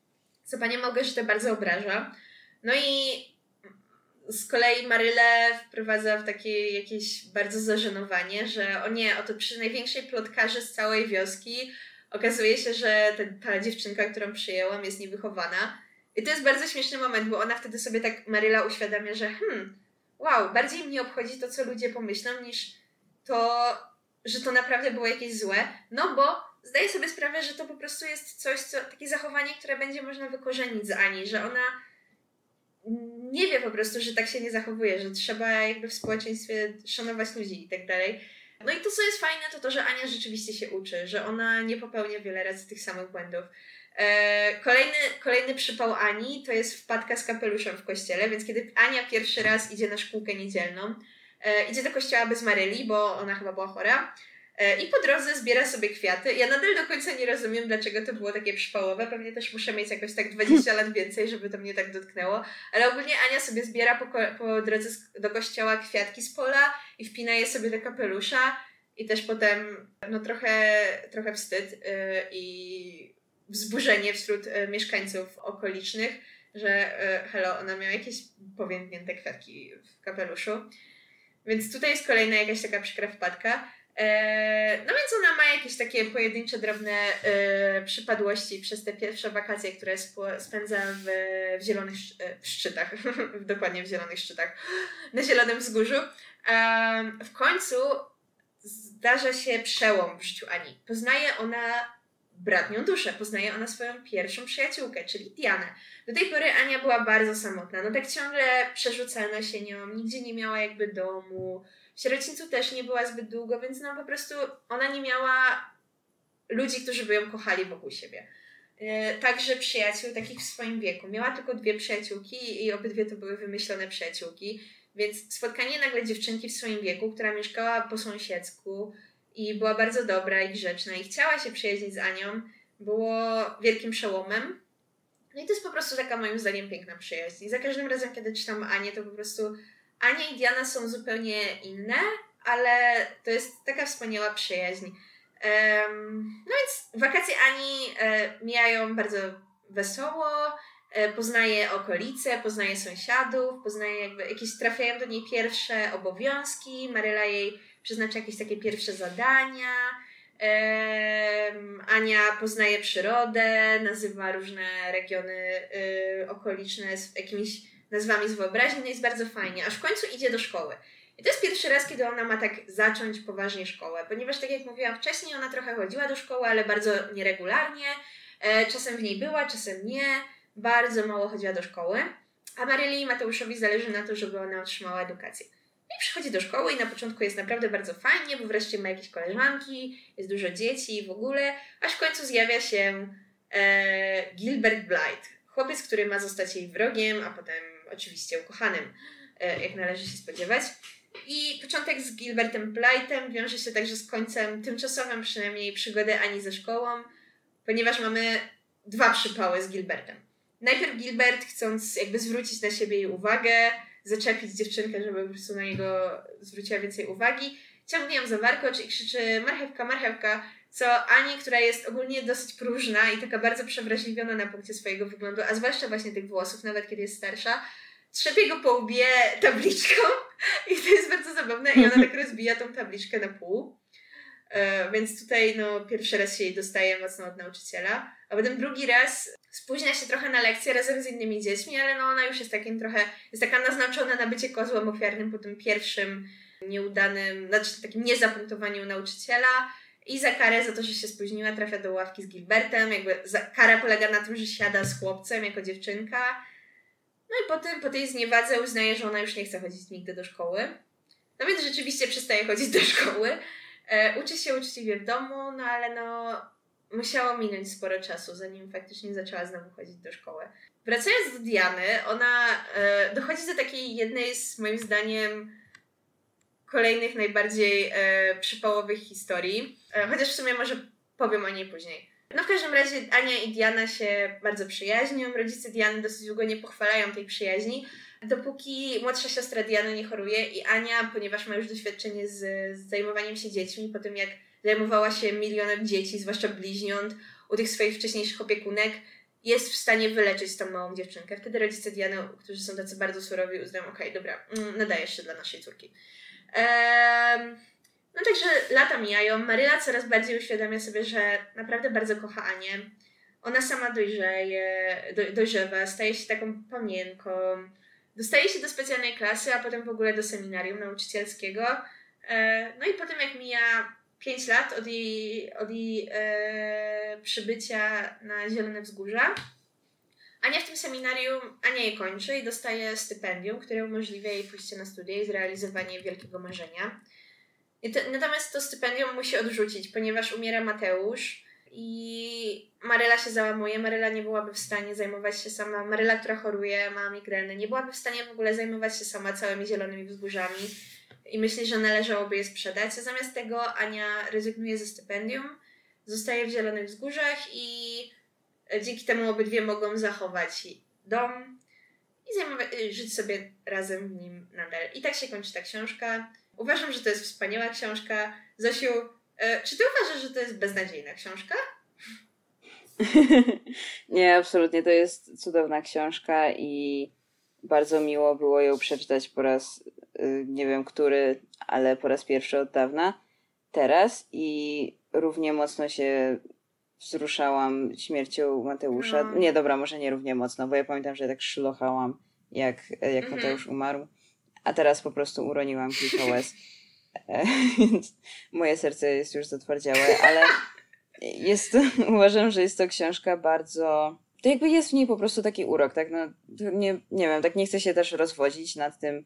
Co panią Małgorzatę bardzo obraża. No i z kolei Marylę wprowadza w takie jakieś bardzo zażenowanie, że o nie, oto przy największej plotkarze z całej wioski okazuje się, że ta, ta dziewczynka, którą przyjęłam, jest niewychowana. I to jest bardzo śmieszny moment, bo ona wtedy sobie tak Maryla uświadamia, że hmm, wow, bardziej mnie obchodzi to, co ludzie pomyślą, niż to, że to naprawdę było jakieś złe. No bo zdaję sobie sprawę, że to po prostu jest coś, co, takie zachowanie, które będzie można wykorzenić z Ani, że ona nie wie po prostu, że tak się nie zachowuje, że trzeba jakby w społeczeństwie szanować ludzi i tak dalej. No i to, co jest fajne, to to, że Ania rzeczywiście się uczy, że ona nie popełnia wiele razy tych samych błędów. E, kolejny, kolejny przypał Ani to jest wpadka z kapeluszem w kościele, więc kiedy Ania pierwszy raz idzie na szkółkę niedzielną, e, idzie do kościoła bez Maryli, bo ona chyba była chora, i po drodze zbiera sobie kwiaty. Ja nadal do końca nie rozumiem, dlaczego to było takie przypałowe. Pewnie też muszę mieć jakoś tak 20 lat więcej, żeby to mnie tak dotknęło. Ale ogólnie Ania sobie zbiera po, po drodze do kościoła kwiatki z pola i wpina je sobie do kapelusza. I też potem no trochę, trochę wstyd yy, i wzburzenie wśród y, mieszkańców okolicznych, że y, hello, ona miała jakieś powiędnięte kwiatki w kapeluszu. Więc tutaj jest kolejna jakaś taka przykra wpadka. E, no więc ona ma jakieś takie pojedyncze, drobne e, przypadłości przez te pierwsze wakacje, które spędza w, w zielonych w szczytach, dokładnie w zielonych szczytach, na Zielonym Wzgórzu. W końcu zdarza się przełom w życiu Ani. Poznaje ona bratnią duszę, poznaje ona swoją pierwszą przyjaciółkę, czyli Dianę. Do tej pory Ania była bardzo samotna, no tak ciągle przerzucana się nią, nigdzie nie miała jakby domu, w sierocińcu też nie była zbyt długo, więc no po prostu ona nie miała ludzi, którzy by ją kochali wokół siebie. E, także przyjaciół takich w swoim wieku. Miała tylko dwie przyjaciółki i obydwie to były wymyślone przyjaciółki. Więc spotkanie nagle dziewczynki w swoim wieku, która mieszkała po sąsiedzku i była bardzo dobra i grzeczna i chciała się przyjaźnić z Anią, było wielkim przełomem. No i to jest po prostu taka moim zdaniem piękna przyjaźń. I za każdym razem, kiedy czytam Anię, to po prostu Ania i Diana są zupełnie inne, ale to jest taka wspaniała przyjaźń. Um, no więc wakacje Ani e, mijają bardzo wesoło, e, poznaje okolice, poznaje sąsiadów, poznaje jakby jakieś trafiają do niej pierwsze obowiązki, Maryla jej przeznacza jakieś takie pierwsze zadania. Um, Ania poznaje przyrodę, nazywa różne regiony y, okoliczne z jakimiś nazwami z wyobraźni, no jest bardzo fajnie, aż w końcu idzie do szkoły. I to jest pierwszy raz, kiedy ona ma tak zacząć poważnie szkołę, ponieważ tak jak mówiłam wcześniej, ona trochę chodziła do szkoły, ale bardzo nieregularnie. E, czasem w niej była, czasem nie. Bardzo mało chodziła do szkoły. A Maryli i Mateuszowi zależy na to, żeby ona otrzymała edukację. No i przychodzi do szkoły i na początku jest naprawdę bardzo fajnie, bo wreszcie ma jakieś koleżanki, jest dużo dzieci w ogóle, aż w końcu zjawia się e, Gilbert Blight, chłopiec, który ma zostać jej wrogiem, a potem oczywiście ukochanym, e, jak należy się spodziewać. I początek z Gilbertem Blightem wiąże się także z końcem tymczasowym przynajmniej przygody Ani ze szkołą, ponieważ mamy dwa przypały z Gilbertem. Najpierw Gilbert, chcąc jakby zwrócić na siebie jej uwagę, zaczepić dziewczynkę, żeby po prostu na niego zwróciła więcej uwagi, ciągnie ją za warkocz i krzyczy marchewka, marchewka, co Ani, która jest ogólnie dosyć próżna i taka bardzo przewrażliwiona na punkcie swojego wyglądu, a zwłaszcza właśnie tych włosów, nawet kiedy jest starsza, trzepie go po łbie tabliczką i to jest bardzo zabawne i ona tak rozbija tą tabliczkę na pół. E, więc tutaj no, pierwszy raz się jej dostaje mocno od nauczyciela, a potem drugi raz spóźnia się trochę na lekcję razem z innymi dziećmi, ale no ona już jest takim trochę, jest taka naznaczona na bycie kozłem ofiarnym po tym pierwszym nieudanym, znaczy takim niezapunktowaniu nauczyciela i za karę za to, że się spóźniła, trafia do ławki z Gilbertem. Jakby za, kara polega na tym, że siada z chłopcem jako dziewczynka. No i potem po tej zniewadze uznaje, że ona już nie chce chodzić nigdy do szkoły. No więc rzeczywiście przestaje chodzić do szkoły. E, uczy się uczciwie w domu, no ale no musiało minąć sporo czasu, zanim faktycznie zaczęła znowu chodzić do szkoły. Wracając do Diany, ona e, dochodzi do takiej jednej z moim zdaniem kolejnych najbardziej e, przypałowych historii. E, chociaż w sumie może powiem o niej później. No w każdym razie Ania i Diana się bardzo przyjaźnią. Rodzice Diany dosyć długo nie pochwalają tej przyjaźni, dopóki młodsza siostra Diana nie choruje i Ania, ponieważ ma już doświadczenie z, z zajmowaniem się dziećmi, po tym jak zajmowała się milionem dzieci, zwłaszcza bliźniąt, u tych swoich wcześniejszych opiekunek, jest w stanie wyleczyć tą małą dziewczynkę. Wtedy rodzice Diany, którzy są tacy bardzo surowi, uznają, okej, okay, dobra, mm, nadajesz się dla naszej córki. Ehm, no także lata mijają. Maryla coraz bardziej uświadamia sobie, że naprawdę bardzo kocha Anię. Ona sama dojrzeje, do, dojrzewa, staje się taką pamiętką. Dostaje się do specjalnej klasy, a potem w ogóle do seminarium nauczycielskiego. E, no i potem jak mija 5 lat od jej, od jej e, przybycia na Zielone Wzgórza, Ania w tym seminarium, Ania je kończy i dostaje stypendium, które umożliwia jej pójście na studia i zrealizowanie wielkiego marzenia. To, natomiast to stypendium musi odrzucić, ponieważ umiera Mateusz i Maryla się załamuje. Maryla nie byłaby w stanie zajmować się sama. Maryla, która choruje, ma migrenę, nie byłaby w stanie w ogóle zajmować się sama całymi zielonymi wzgórzami i myśli, że należałoby je sprzedać. A zamiast tego Ania rezygnuje ze stypendium, zostaje w Zielonych Wzgórzach i dzięki temu obydwie mogą zachować dom i żyć sobie razem w nim nadal. I tak się kończy ta książka. Uważam, że to jest wspaniała książka. Zosiu, e, czy ty uważasz, że to jest beznadziejna książka? Nie, absolutnie. To jest cudowna książka i bardzo miło było ją przeczytać po raz, y, nie wiem który, ale po raz pierwszy od dawna. Teraz i równie mocno się wzruszałam śmiercią Mateusza. No. Nie, dobra, może nie równie mocno, bo ja pamiętam, że tak szlochałam, jak, jak mhm. Mateusz umarł. A teraz po prostu uroniłam kilka łez. E, więc moje serce jest już zatwardziałe, ale jest uważam, że jest to książka bardzo. To jakby jest w niej po prostu taki urok, tak? No, nie, nie wiem, tak nie chcę się też rozwodzić nad tym,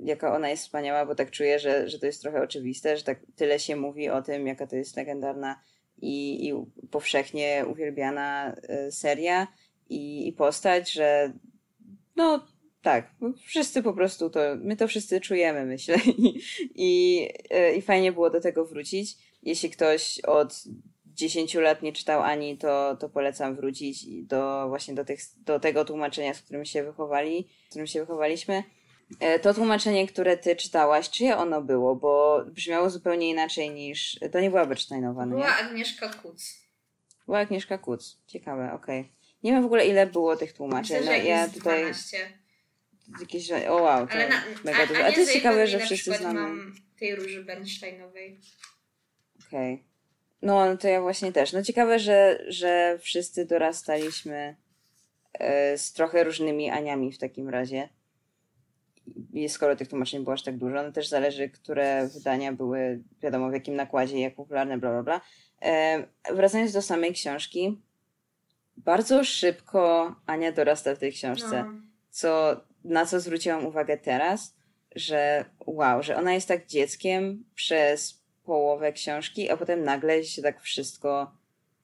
jaka ona jest wspaniała, bo tak czuję, że, że to jest trochę oczywiste, że tak tyle się mówi o tym, jaka to jest legendarna i, i powszechnie uwielbiana e, seria i, i postać, że no tak, wszyscy po prostu to, my to wszyscy czujemy, myślę. I, i, e, I fajnie było do tego wrócić. Jeśli ktoś od 10 lat nie czytał Ani, to, to polecam wrócić do właśnie do, tych, do tego tłumaczenia, z którym się wychowali, z którym się wychowaliśmy. E, to tłumaczenie, które ty czytałaś, czyje ono było? Bo brzmiało zupełnie inaczej niż... To nie była Becztajnowa, no Była Agnieszka Kuc. Była Agnieszka Kuc. Ciekawe, okej. Okay. Nie wiem w ogóle ile było tych tłumaczeń. Myślę, no, ja tutaj... 12. Jakieś, o wow, to Ale na, mega a, dużo. A, a to jest ciekawe, że wszyscy znamy. mam tej róży Bernsteinowej. Okej. Okay. No, to ja właśnie też. No ciekawe, że, że wszyscy dorastaliśmy e, z trochę różnymi Aniami w takim razie i skoro tych tłumaczeń było aż tak dużo, no też zależy, które wydania były, wiadomo w jakim nakładzie, jak popularne, bla, bla, bla. E, wracając do samej książki, bardzo szybko Ania dorasta w tej książce, no. co, na co zwróciłam uwagę teraz, że wow, że ona jest tak dzieckiem przez połowę książki, a potem nagle się tak wszystko,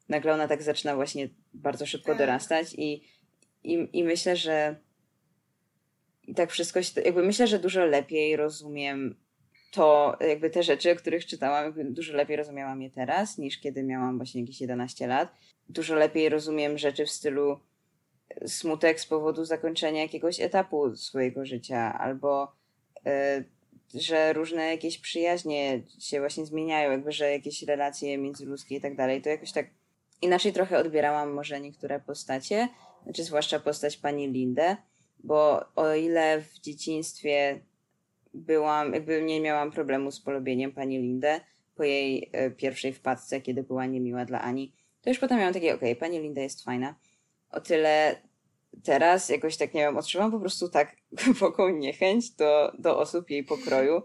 nagle ona tak zaczyna właśnie bardzo szybko tak. dorastać i, i, i myślę, że i tak wszystko się, jakby myślę, że dużo lepiej rozumiem to, jakby te rzeczy, o których czytałam, dużo lepiej rozumiałam je teraz, niż kiedy miałam właśnie jakieś 11 lat. Dużo lepiej rozumiem rzeczy w stylu smutek z powodu zakończenia jakiegoś etapu swojego życia, albo y, że różne jakieś przyjaźnie się właśnie zmieniają, jakby, że jakieś relacje międzyludzkie i tak dalej. To jakoś tak inaczej trochę odbierałam może niektóre postacie, znaczy zwłaszcza postać pani Lindę bo o ile w dzieciństwie byłam, jakby nie miałam problemu z polubieniem pani Lindę po jej e, pierwszej wpadce, kiedy była niemiła dla Ani, to już potem miałam takie, okej, okay, pani Linda jest fajna. O tyle teraz jakoś tak, nie wiem, odczuwam po prostu tak głęboką niechęć do, do osób jej pokroju,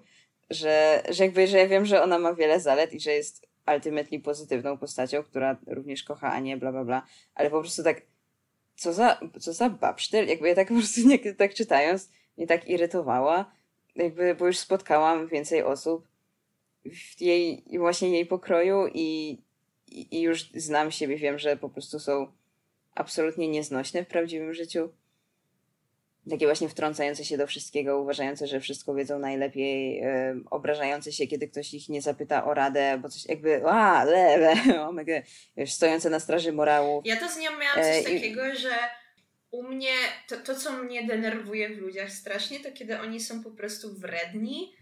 że, że jakby, że ja wiem, że ona ma wiele zalet i że jest ultimately pozytywną postacią, która również kocha Anię, bla, bla, bla, ale po prostu tak co za, co za babsztyl, jakby ja tak po prostu nie, tak czytając mnie tak irytowała, jakby, bo już spotkałam więcej osób w jej, właśnie jej pokroju i, i, i już znam siebie, wiem, że po prostu są absolutnie nieznośne w prawdziwym życiu takie właśnie wtrącające się do wszystkiego, uważające, że wszystko wiedzą najlepiej, yy, obrażające się, kiedy ktoś ich nie zapyta o radę, bo coś jakby, a, lewe, omega, wiesz, stojące na straży morału. Ja to z nią miałam coś e, takiego, że u mnie, to, to co mnie denerwuje w ludziach strasznie, to kiedy oni są po prostu wredni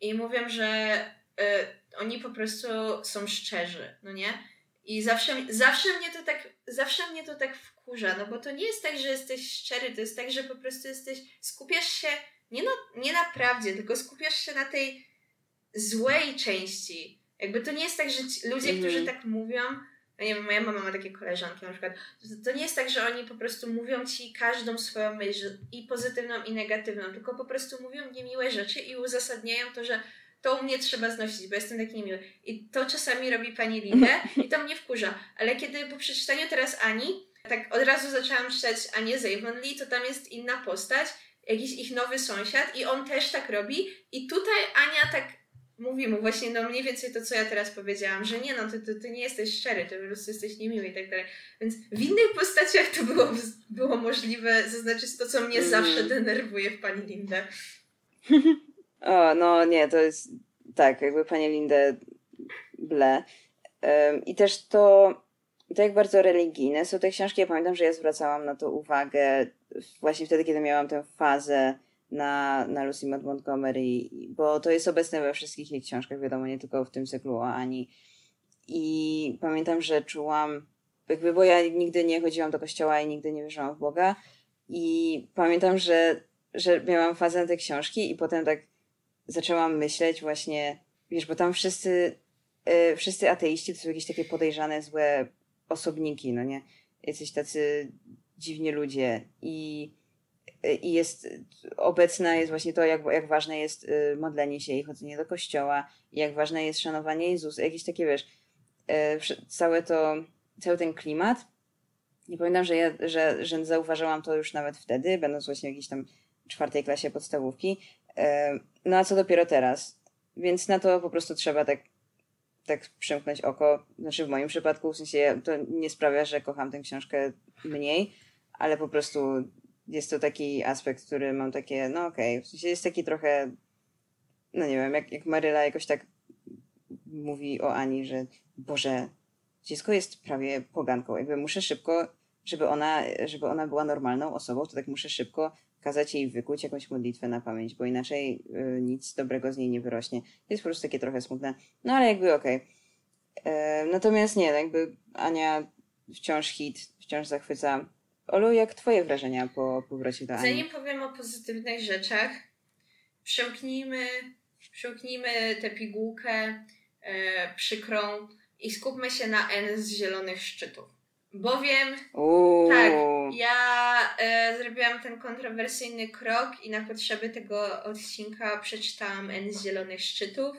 i mówią, że y, oni po prostu są szczerzy, no nie? I zawsze, zawsze, mnie to tak, zawsze mnie to tak wkurza, no bo to nie jest tak, że jesteś szczery, to jest tak, że po prostu jesteś, skupiasz się nie na, nie na prawdzie, tylko skupiasz się na tej złej części. Jakby to nie jest tak, że ci, ludzie, mm. którzy tak mówią, no nie wiem, moja mama ma takie koleżanki na przykład, to, to nie jest tak, że oni po prostu mówią ci każdą swoją myśl, i pozytywną, i negatywną, tylko po prostu mówią niemiłe rzeczy i uzasadniają to, że to u mnie trzeba znosić, bo jestem taki niemiły. I to czasami robi pani Lindę i to mnie wkurza. Ale kiedy po przeczytaniu teraz Ani, tak od razu zaczęłam czytać Anię z Avonlea, to tam jest inna postać, jakiś ich nowy sąsiad i on też tak robi i tutaj Ania tak mówi mu właśnie no mniej więcej to, co ja teraz powiedziałam, że nie no, ty, ty, ty nie jesteś szczery, ty po prostu jesteś niemiły i tak dalej. Więc w innych postaciach to było, było możliwe zaznaczyć to, co mnie mm. zawsze denerwuje w pani Lindę. o, no nie, to jest tak, jakby pani Lindę ble. Um, I też to, to jak bardzo religijne są te książki. Ja pamiętam, że ja zwracałam na to uwagę właśnie wtedy, kiedy miałam tę fazę na, na Lucy Maud Montgomery, bo to jest obecne we wszystkich jej książkach, wiadomo, nie tylko w tym cyklu o Ani. I pamiętam, że czułam, jakby, bo ja nigdy nie chodziłam do kościoła i nigdy nie wierzyłam w Boga. I pamiętam, że, że miałam fazę na te książki i potem tak zaczęłam myśleć właśnie, wiesz, bo tam wszyscy, yy, wszyscy ateiści to są jakieś takie podejrzane, złe osobniki, no nie? Jacyś tacy dziwni ludzie. I i jest obecna jest właśnie to, jak, jak ważne jest y, modlenie się i chodzenie do kościoła, jak ważne jest szanowanie Jezusa, jakieś takie, wiesz, y, całe to, cały ten klimat. Nie pamiętam, że, ja, że, że zauważyłam to już nawet wtedy, będąc właśnie w jakiejś tam czwartej klasie podstawówki. No a co dopiero teraz? Więc na to po prostu trzeba tak, tak przymknąć oko. Znaczy w moim przypadku, w sensie to nie sprawia, że kocham tę książkę mniej, ale po prostu jest to taki aspekt, który mam takie, no okej, okay. w sensie jest taki trochę, no nie wiem, jak, jak Maryla jakoś tak mówi o Ani, że Boże, dziecko jest prawie poganką, jakby muszę szybko, żeby ona, żeby ona była normalną osobą, to tak muszę szybko kazać jej wykuć jakąś modlitwę na pamięć, bo inaczej y, nic dobrego z niej nie wyrośnie. Jest po prostu takie trochę smutne. No ale jakby okej. Okay. E, natomiast nie, jakby Ania wciąż hit, wciąż zachwyca. Olu, jak twoje wrażenia po powrocie do Ani? Zanim powiem o pozytywnych rzeczach, przemknijmy, przemknijmy tę pigułkę e, przykrą i skupmy się na N z zielonych szczytów. Bowiem Uuu. tak, ja e, zrobiłam ten kontrowersyjny krok i na potrzeby tego odcinka przeczytałam N z zielonych szczytów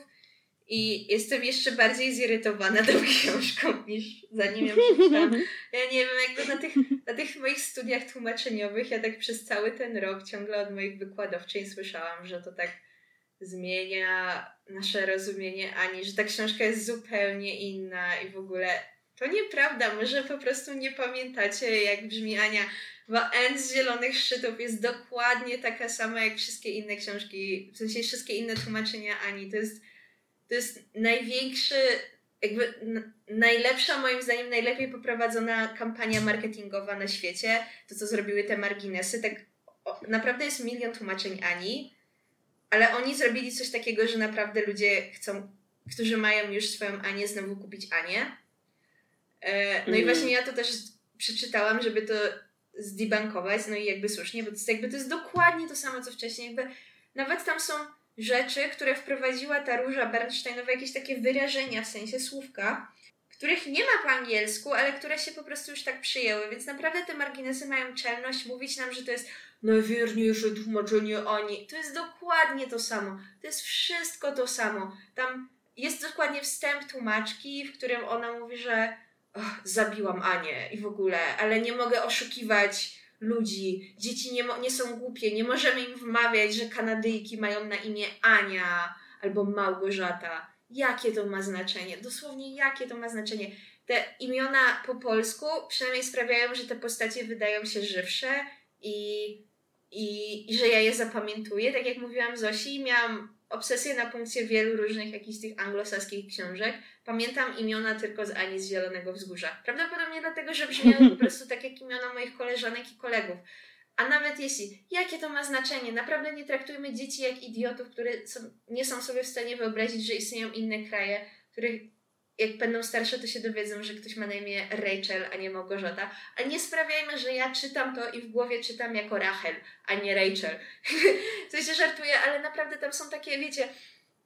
i jestem jeszcze bardziej zirytowana tą książką niż zanim ją przeczytałam. Ja nie wiem, jakby na tych, na tych moich studiach tłumaczeniowych ja tak przez cały ten rok ciągle od moich wykładowczyń słyszałam, że to tak zmienia nasze rozumienie Ani, że ta książka jest zupełnie inna i w ogóle to nieprawda, może po prostu nie pamiętacie jak brzmi Ania, bo N z Zielonych Szczytów jest dokładnie taka sama jak wszystkie inne książki, w sensie wszystkie inne tłumaczenia Ani. To jest to jest największy, jakby najlepsza, moim zdaniem, najlepiej poprowadzona kampania marketingowa na świecie. To, co zrobiły te marginesy. Tak, o, naprawdę jest milion tłumaczeń Ani, ale oni zrobili coś takiego, że naprawdę ludzie chcą, którzy mają już swoją Anię, znowu kupić Anię. E, no mm. i właśnie ja to też przeczytałam, żeby to zdebankować, no i jakby słusznie, bo to jest, jakby to jest dokładnie to samo, co wcześniej. Jakby nawet tam są rzeczy, które wprowadziła ta Róża Bernsteinowa, jakieś takie wyrażenia, w sensie słówka, których nie ma po angielsku, ale które się po prostu już tak przyjęły, więc naprawdę te marginesy mają czelność mówić nam, że to jest najwierniejsze tłumaczenie Ani. To jest dokładnie to samo. To jest wszystko to samo. Tam jest dokładnie wstęp tłumaczki, w którym ona mówi, że oh, zabiłam Anię i w ogóle, ale nie mogę oszukiwać ludzi. Dzieci nie, nie są głupie, nie możemy im wmawiać, że Kanadyjki mają na imię Ania albo Małgorzata. Jakie to ma znaczenie? Dosłownie jakie to ma znaczenie? Te imiona po polsku przynajmniej sprawiają, że te postacie wydają się żywsze i, i, i że ja je zapamiętuję. Tak jak mówiłam Zosi, miałam obsesję na punkcie wielu różnych jakichś tych anglosaskich książek. Pamiętam imiona tylko z Ani z Zielonego Wzgórza. Prawdopodobnie dlatego, że brzmiały po prostu tak jak imiona moich koleżanek i kolegów. A nawet jeśli, jakie to ma znaczenie? Naprawdę nie traktujmy dzieci jak idiotów, które nie są sobie w stanie wyobrazić, że istnieją inne kraje, których jak będą starsze, to się dowiedzą, że ktoś ma na imię Rachel, a nie Małgorzata. Ale nie sprawiajmy, że ja czytam to i w głowie czytam jako Rachel, a nie Rachel. to się żartuje, ale naprawdę tam są takie, wiecie,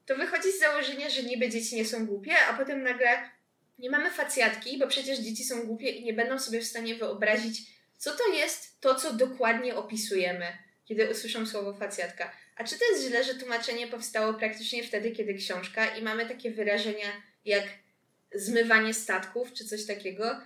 to wychodzi z założenia, że niby dzieci nie są głupie, a potem nagle nie mamy facjatki, bo przecież dzieci są głupie i nie będą sobie w stanie wyobrazić, co to jest to, co dokładnie opisujemy, kiedy usłyszą słowo facjatka. A czy to jest źle, że tłumaczenie powstało praktycznie wtedy, kiedy książka i mamy takie wyrażenia jak zmywanie statków czy coś takiego?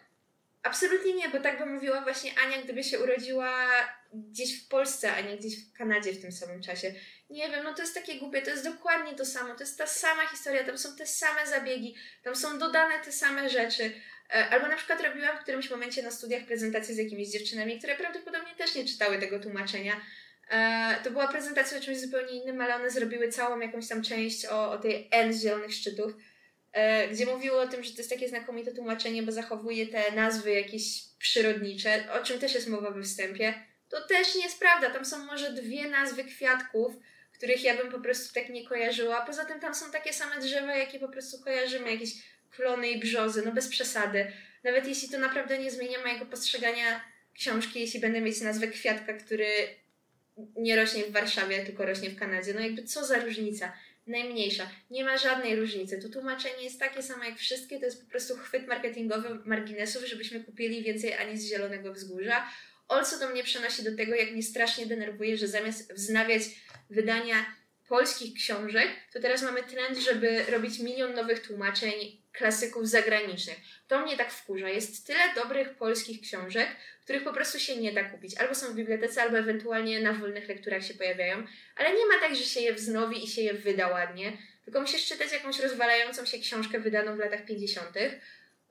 Absolutnie nie, bo tak by mówiła właśnie Ania, gdyby się urodziła gdzieś w Polsce, a nie gdzieś w Kanadzie w tym samym czasie. Nie wiem, no to jest takie głupie, to jest dokładnie to samo, to jest ta sama historia, tam są te same zabiegi, tam są dodane te same rzeczy. E, albo na przykład robiłam w którymś momencie na studiach prezentację z jakimiś dziewczynami, które prawdopodobnie też nie czytały tego tłumaczenia. E, to była prezentacja o czymś zupełnie innym, ale one zrobiły całą jakąś tam część o, o tej N Zielonych Szczytów, gdzie mówiło o tym, że to jest takie znakomite tłumaczenie, bo zachowuje te nazwy jakieś przyrodnicze, o czym też jest mowa we wstępie. To też nie jest prawda. Tam są może dwie nazwy kwiatków, których ja bym po prostu tak nie kojarzyła. Poza tym tam są takie same drzewa, jakie po prostu kojarzymy, jakieś klony i brzozy, no bez przesady. Nawet jeśli to naprawdę nie zmienia mojego postrzegania książki, jeśli będę mieć nazwę kwiatka, który nie rośnie w Warszawie, tylko rośnie w Kanadzie. No jakby co za różnica? Najmniejsza. Nie ma żadnej różnicy. To tłumaczenie jest takie samo jak wszystkie, to jest po prostu chwyt marketingowy marginesów, żebyśmy kupili więcej ani z Zielonego Wzgórza. Also to mnie przenosi do tego, jak mnie strasznie denerwuje, że zamiast wznawiać wydania polskich książek, to teraz mamy trend, żeby robić milion nowych tłumaczeń klasyków zagranicznych. To mnie tak wkurza. Jest tyle dobrych polskich książek, których po prostu się nie da kupić. Albo są w bibliotece, albo ewentualnie na wolnych lekturach się pojawiają. Ale nie ma tak, że się je wznowi i się je wyda ładnie. Tylko musisz czytać jakąś rozwalającą się książkę wydaną w latach 50.,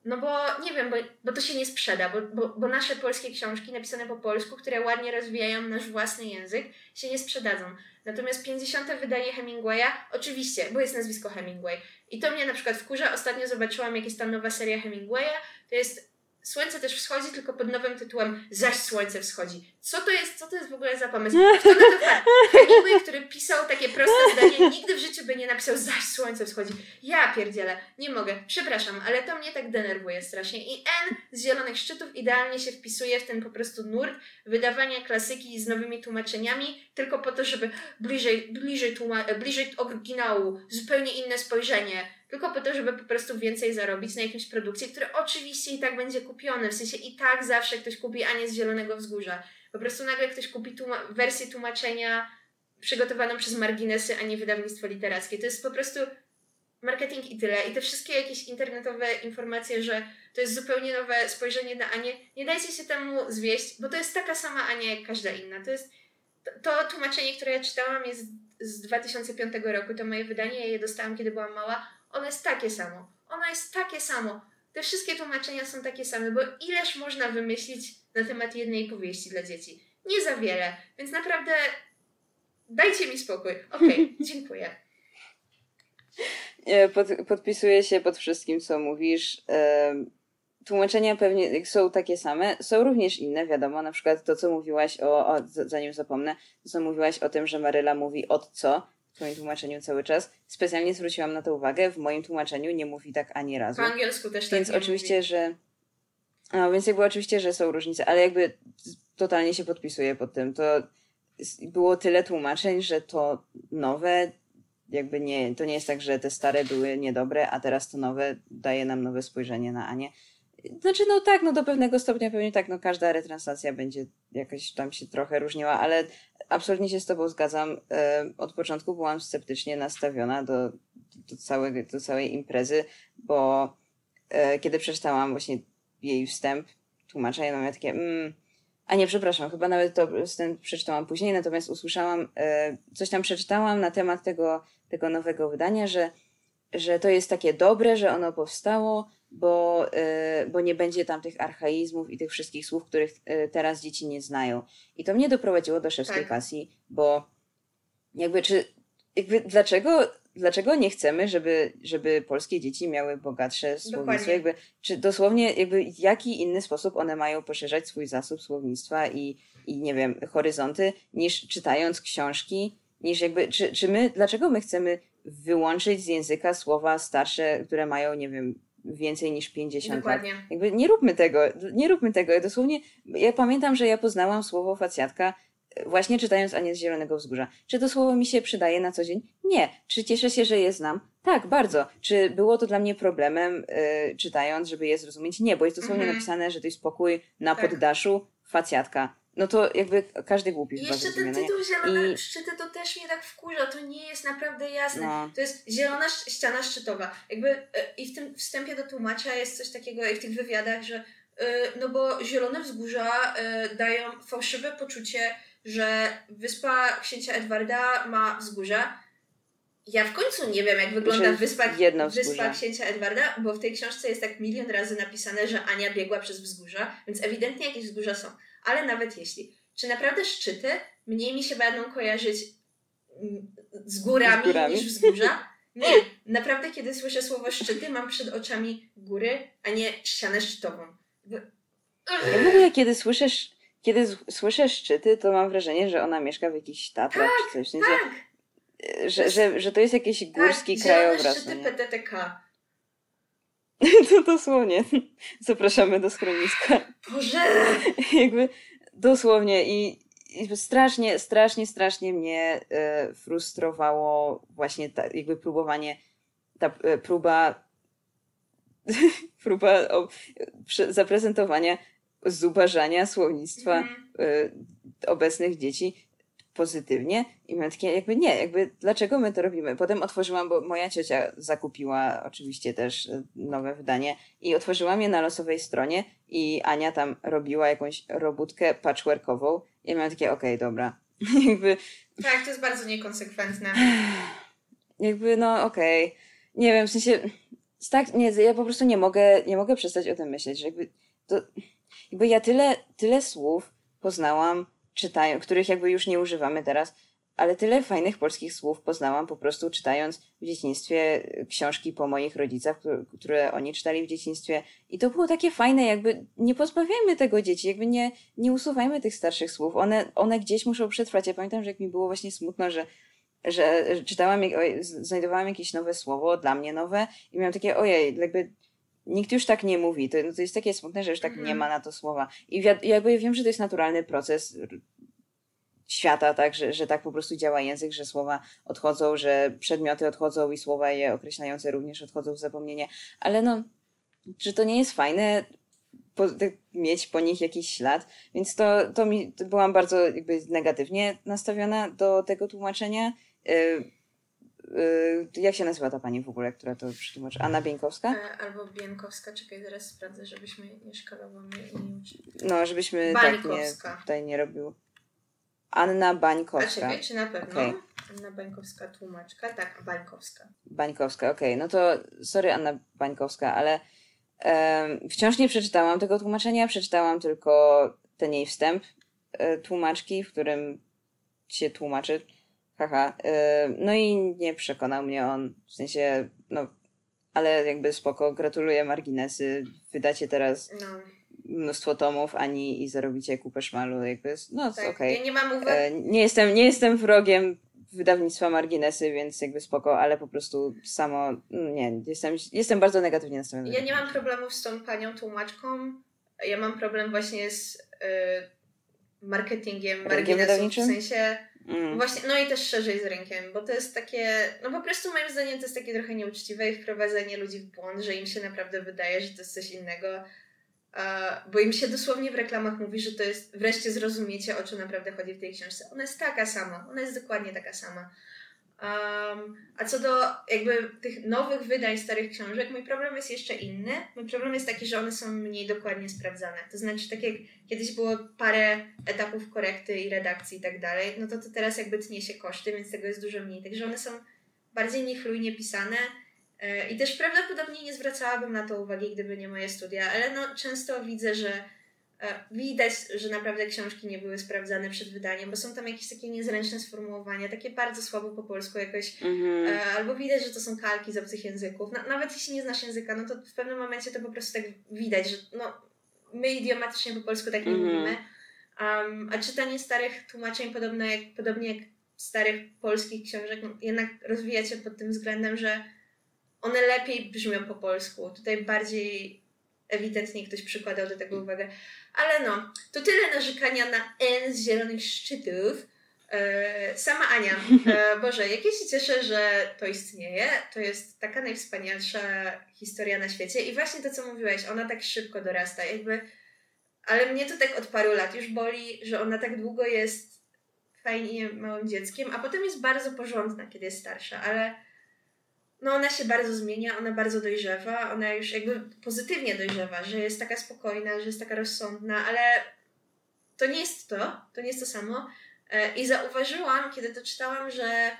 no bo nie wiem, bo, bo to się nie sprzeda, bo, bo, bo nasze polskie książki napisane po polsku, które ładnie rozwijają nasz własny język, się nie sprzedadzą. Natomiast 50. wydanie Hemingwaya, oczywiście, bo jest nazwisko Hemingway. I to mnie na przykład wkurza. Ostatnio zobaczyłam, jak jest tam nowa seria Hemingwaya. To jest Słońce też wschodzi, tylko pod nowym tytułem Zaś Słońce wschodzi. Co to jest, co to jest w ogóle za pomysł? Kto na to Hemingway, który pisał takie proste zdanie, nigdy w życiu by nie napisał Zaś Słońce wschodzi. Ja pierdzielę, nie mogę, przepraszam, ale to mnie tak denerwuje strasznie. I N z Zielonych Szczytów idealnie się wpisuje w ten po prostu nurt wydawania klasyki z nowymi tłumaczeniami, tylko po to, żeby bliżej, bliżej, tłuma- bliżej oryginału, zupełnie inne spojrzenie, tylko po to, żeby po prostu więcej zarobić na jakimś produkcji, które oczywiście i tak będzie kupione. W sensie i tak zawsze ktoś kupi, a nie z Zielonego Wzgórza. Po prostu nagle ktoś kupi wersję tłumaczenia przygotowaną przez marginesy, a nie wydawnictwo literackie. To jest po prostu marketing i tyle. I te wszystkie jakieś internetowe informacje, że to jest zupełnie nowe spojrzenie na Anię, nie dajcie się temu zwieść, bo to jest taka sama Ania jak każda inna. To jest to tłumaczenie, które ja czytałam jest z 2005 roku, to moje wydanie, ja je dostałam, kiedy byłam mała ono jest takie samo. Ono jest takie samo. Te wszystkie tłumaczenia są takie same, bo ileż można wymyślić na temat jednej powieści dla dzieci? Nie za wiele, więc naprawdę dajcie mi spokój. Okej, okay, dziękuję. Pod, podpisuję się pod wszystkim, co mówisz. Tłumaczenia pewnie są takie same, są również inne, wiadomo, na przykład to, co mówiłaś o, o zanim zapomnę, to, co mówiłaś o tym, że Maryla mówi od co, w twoim tłumaczeniu cały czas. Specjalnie zwróciłam na to uwagę. W moim tłumaczeniu nie mówi tak ani razu. Po angielsku też tak Więc oczywiście, mówi. że. No, więc jakby oczywiście, że są różnice, ale jakby totalnie się podpisuję pod tym. To było tyle tłumaczeń, że to nowe, jakby nie, to nie jest tak, że te stare były niedobre, a teraz to nowe daje nam nowe spojrzenie na Anię. Znaczy, no tak, no do pewnego stopnia pewnie tak, no każda retranslacja będzie jakoś tam się trochę różniła, ale absolutnie się z Tobą zgadzam. E, od początku byłam sceptycznie nastawiona do, do, całego, do całej imprezy, bo e, kiedy przeczytałam właśnie jej wstęp, tłumaczenie, no miałam takie, mm, a nie, przepraszam, chyba nawet to ten przeczytałam później, natomiast usłyszałam, e, coś tam przeczytałam na temat tego, tego nowego wydania, że, że to jest takie dobre, że ono powstało, bo, y, bo nie będzie tam tych archaizmów i tych wszystkich słów, których y, teraz dzieci nie znają. I to mnie doprowadziło do szewskiej tak. pasji, bo jakby czy jakby dlaczego, dlaczego nie chcemy, żeby, żeby polskie dzieci miały bogatsze słownictwo? Jakby, czy dosłownie jakby w jaki inny sposób one mają poszerzać swój zasób słownictwa i, i nie wiem, horyzonty, niż czytając książki, niż jakby, czy, czy my, dlaczego my chcemy wyłączyć z języka słowa starsze, które mają, nie wiem, więcej niż 50 Dokładnie. lat. Jakby nie róbmy tego, nie róbmy tego. Dosłownie, ja pamiętam, że ja poznałam słowo facjatka e, właśnie czytając Anię z Zielonego Wzgórza. Czy to słowo mi się przydaje na co dzień? Nie. Czy cieszę się, że je znam? Tak, bardzo. Czy było to dla mnie problemem yy, czytając, żeby je zrozumieć? Nie, bo jest dosłownie Mhm. napisane, że to jest pokój na Tak. poddaszu, facjatka. No to jakby każdy głupi I jeszcze ten nie? tytuł Zielone I- Szczyty to też mnie tak wkurza, to nie jest naprawdę jasne. No. To jest zielona ściana szczytowa. Jakby e, i w tym wstępie do tłumacza jest coś takiego i w tych wywiadach, że e, no bo zielone wzgórza e, dają fałszywe poczucie, że wyspa księcia Edwarda ma wzgórza. Ja w końcu nie wiem, jak wygląda wyspa, wyspa księcia Edwarda, bo w tej książce jest tak milion razy napisane, że Ania biegła przez wzgórza, więc ewidentnie jakieś wzgórza są. Ale nawet jeśli, czy naprawdę szczyty mniej mi się będą kojarzyć mm, z górami, Z górami? niż wzgórza? Nie, naprawdę kiedy słyszę słowo szczyty, mam przed oczami góry, a nie ścianę szczytową. Ja w ogóle kiedy słyszysz, kiedy słyszę szczyty, to mam wrażenie, że ona mieszka w jakichś Tatrach czy coś. W sensie, Tak, że, że, że to jest jakiś górski tak, krajobraz. szczyty No? PTTK. To dosłownie. Zapraszamy do schroniska. Boże! Jakby dosłownie i, i strasznie, strasznie, strasznie mnie e, frustrowało właśnie ta, jakby próbowanie, ta e, próba próba o, prze, zaprezentowania zubażania słownictwa Mhm. y, obecnych dzieci pozytywnie i miałem takie jakby nie, jakby dlaczego my to robimy? Potem otworzyłam, bo moja ciocia zakupiła oczywiście też y, nowe wydanie i otworzyłam je na losowej stronie i Ania tam robiła jakąś robótkę patchworkową i ja miałam takie okej, dobra. jakby, Tak, to jest bardzo niekonsekwentne. jakby no okej. Nie wiem, w sensie tak, nie, ja po prostu nie mogę, nie mogę przestać o tym myśleć, że jakby to, jakby ja tyle, tyle słów poznałam, czytają, których jakby już nie używamy teraz, ale tyle fajnych polskich słów poznałam po prostu czytając w dzieciństwie książki po moich rodzicach, które, oni czytali w dzieciństwie i to było takie fajne, jakby nie pozbawiajmy tego dzieci, jakby nie, nie usuwajmy tych starszych słów, one, one gdzieś muszą przetrwać. Ja pamiętam, że jak mi było właśnie smutno, że że czytałam, oj, z- znajdowałam jakieś nowe słowo, dla mnie nowe i miałam takie, ojej, jakby nikt już tak nie mówi. To, to jest takie smutne, że już tak Mhm. nie ma na to słowa. I jakby wiem, że to jest naturalny proces świata, tak, że, że tak po prostu działa język, że słowa odchodzą, że przedmioty odchodzą i słowa je określające również odchodzą w zapomnienie. Ale no, czy to nie jest fajne po, tak, mieć po nich jakiś ślad? Więc to, to mi to byłam bardzo jakby negatywnie nastawiona do tego tłumaczenia. Y, y, jak się nazywa ta pani w ogóle, która to przetłumaczy? Anna Bieńkowska? E, Albo Bienkowska, czekaj, zaraz sprawdzę, żebyśmy nie szkalowały i. No, żebyśmy tak nie, Bańkowska. tutaj nie robił. Anna A Bańkowska. czekaj, czy na pewno? Okej. Anna Bańkowska, tłumaczka. Tak, Bańkowska. Bańkowska, okej. No to sorry Anna Bańkowska, ale em, wciąż nie przeczytałam tego tłumaczenia. Przeczytałam tylko ten jej wstęp e, tłumaczki, w którym się tłumaczy. Haha. E, no i nie przekonał mnie on. W sensie, no, ale jakby spoko. Gratuluję marginesy. Wydacie teraz No, mnóstwo tomów, Ani i zarobicie kupę szmalu. Jakby, no, tak. okej. Ja nie mam uwag. E, Nie jestem, nie jestem wrogiem wydawnictwa Marginesy, więc jakby spoko, ale po prostu samo, mm, nie, jestem, jestem bardzo negatywnie nastawiony. do Ja nie mam problemów z tą panią tłumaczką. Ja mam problem właśnie z y, marketingiem marginesów. W sensie, Mm. właśnie, no i też szerzej z rynkiem, bo to jest takie, no po prostu moim zdaniem to jest takie trochę nieuczciwe i wprowadzenie ludzi w błąd, że im się naprawdę wydaje, że to jest coś innego. Bo im się dosłownie w reklamach mówi, że to jest, wreszcie zrozumiecie, o czym naprawdę chodzi w tej książce. Ona jest taka sama, ona jest dokładnie taka sama. Um, a co do jakby tych nowych wydań starych książek, mój problem jest jeszcze inny. Mój problem jest taki, że one są mniej dokładnie sprawdzane. To znaczy, tak jak kiedyś było parę etapów korekty i redakcji i tak dalej, no to, to teraz jakby tnie się koszty, więc tego jest dużo mniej. Także one są bardziej niechlujnie pisane. E, I też prawdopodobnie nie zwracałabym na to uwagi, gdyby nie moje studia, ale no często widzę, że widać, że naprawdę książki nie były sprawdzane przed wydaniem, bo są tam jakieś takie niezręczne sformułowania, takie bardzo słabo po polsku jakoś, Mhm. e, albo widać, że to są kalki z obcych języków. Na, nawet jeśli nie znasz języka, no to w pewnym momencie to po prostu tak widać, że no, my idiomatycznie po polsku tak nie Mhm. mówimy. Um, a czytanie starych tłumaczeń, podobno jak, podobnie jak starych polskich książek, no, jednak rozwija się pod tym względem, że one lepiej brzmią po polsku. Tutaj bardziej ewidentnie ktoś przykładał do tego uwagę. Ale no, to tyle narzekania na N z zielonych szczytów. E, sama Ania, e, Boże, jak ja się cieszę, że to istnieje. To jest taka najwspanialsza historia na świecie. I właśnie to, co mówiłeś, ona tak szybko dorasta. Jakby, ale mnie to tak od paru lat już boli, że ona tak długo jest fajnie małym dzieckiem, a potem jest bardzo porządna, kiedy jest starsza, ale no ona się bardzo zmienia, ona bardzo dojrzewa, ona już jakby pozytywnie dojrzewa, że jest taka spokojna, że jest taka rozsądna, ale to nie jest to, to nie jest to samo. E, I zauważyłam, kiedy to czytałam, że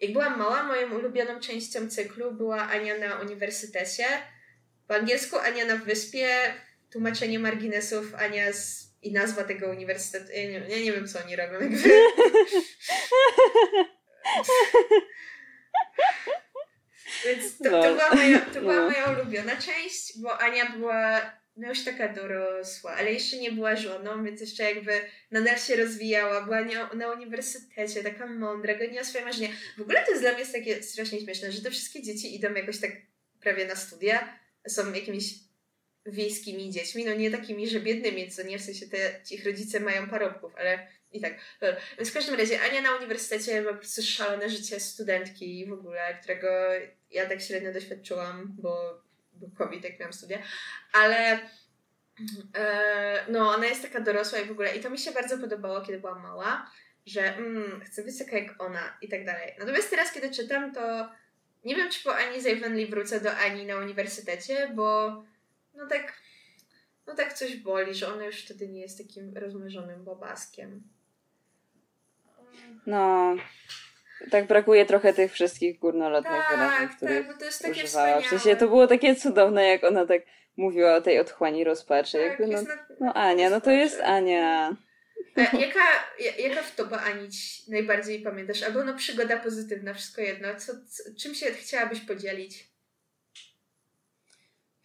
jak byłam mała, moją ulubioną częścią cyklu była Ania na uniwersytecie. Po angielsku Ania na wyspie, tłumaczenie marginesów Ania z, i nazwa tego uniwersytetu. Ja nie, ja nie wiem, co oni robią. Jakby. Więc to, to, no. była moja, to była no. moja ulubiona część, bo Ania była no już taka dorosła, ale jeszcze nie była żoną, więc jeszcze jakby nadal się rozwijała, była na, na uniwersytecie, taka mądra, goniła swoje marzenia. W ogóle to jest dla mnie jest takie strasznie śmieszne, że te wszystkie dzieci idą jakoś tak prawie na studia, są jakimiś wiejskimi dziećmi, no nie takimi, że biednymi, co nie, w sensie te, ich rodzice mają parobków, ale i tak. Więc w każdym razie Ania na uniwersytecie ma po prostu szalone życie studentki w ogóle, którego ja tak średnio doświadczyłam, bo był COVID, jak miałam studia, ale e, no, ona jest taka dorosła i w ogóle, i to mi się bardzo podobało, kiedy byłam mała, że mm, chcę być taka jak ona i tak dalej. Natomiast teraz, kiedy czytam, to nie wiem, czy po Ani Zajwenli wrócę do Ani na uniwersytecie, bo no tak, no tak coś boli, że ona już wtedy nie jest takim rozmarzonym bobaskiem. No, tak brakuje trochę tych wszystkich górnolotnych tak, wyrażeń, tak, których tak, bo to jest takie używała. W sensie to było takie cudowne, jak ona tak mówiła o tej otchłani rozpaczy. Tak, jakby, no, na, no Ania, no to jest Ania. A e, jaka, jaka wtopa Anić najbardziej pamiętasz? Albo no przygoda pozytywna, wszystko jedno. Co, co, czym się chciałabyś podzielić?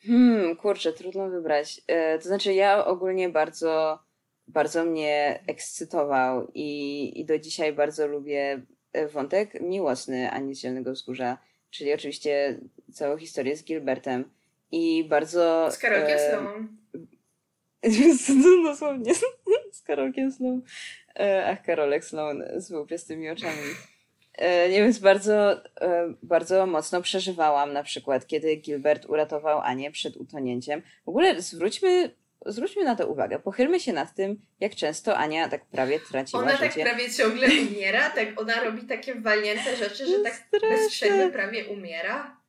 Hmm, kurczę, trudno wybrać. E, to znaczy ja ogólnie bardzo, bardzo mnie ekscytował i, i do dzisiaj bardzo lubię E, wątek miłosny Ani z Zielonego Wzgórza, czyli oczywiście całą historię z Gilbertem i bardzo... Z Karolkiem e, Sloan. Dosłownie z Karolkiem Sloan. E, ach, Karolek Sloan z łupiastymi oczami. E, nie wiem, bardzo, e, bardzo mocno przeżywałam na przykład, kiedy Gilbert uratował Anię przed utonięciem. W ogóle zwróćmy zwróćmy na to uwagę. Pochylmy się nad tym, jak często Ania tak prawie traciła ona życie. Ona tak prawie ciągle umiera, tak ona robi takie walnięte rzeczy, że tak bez przerwy prawie umiera.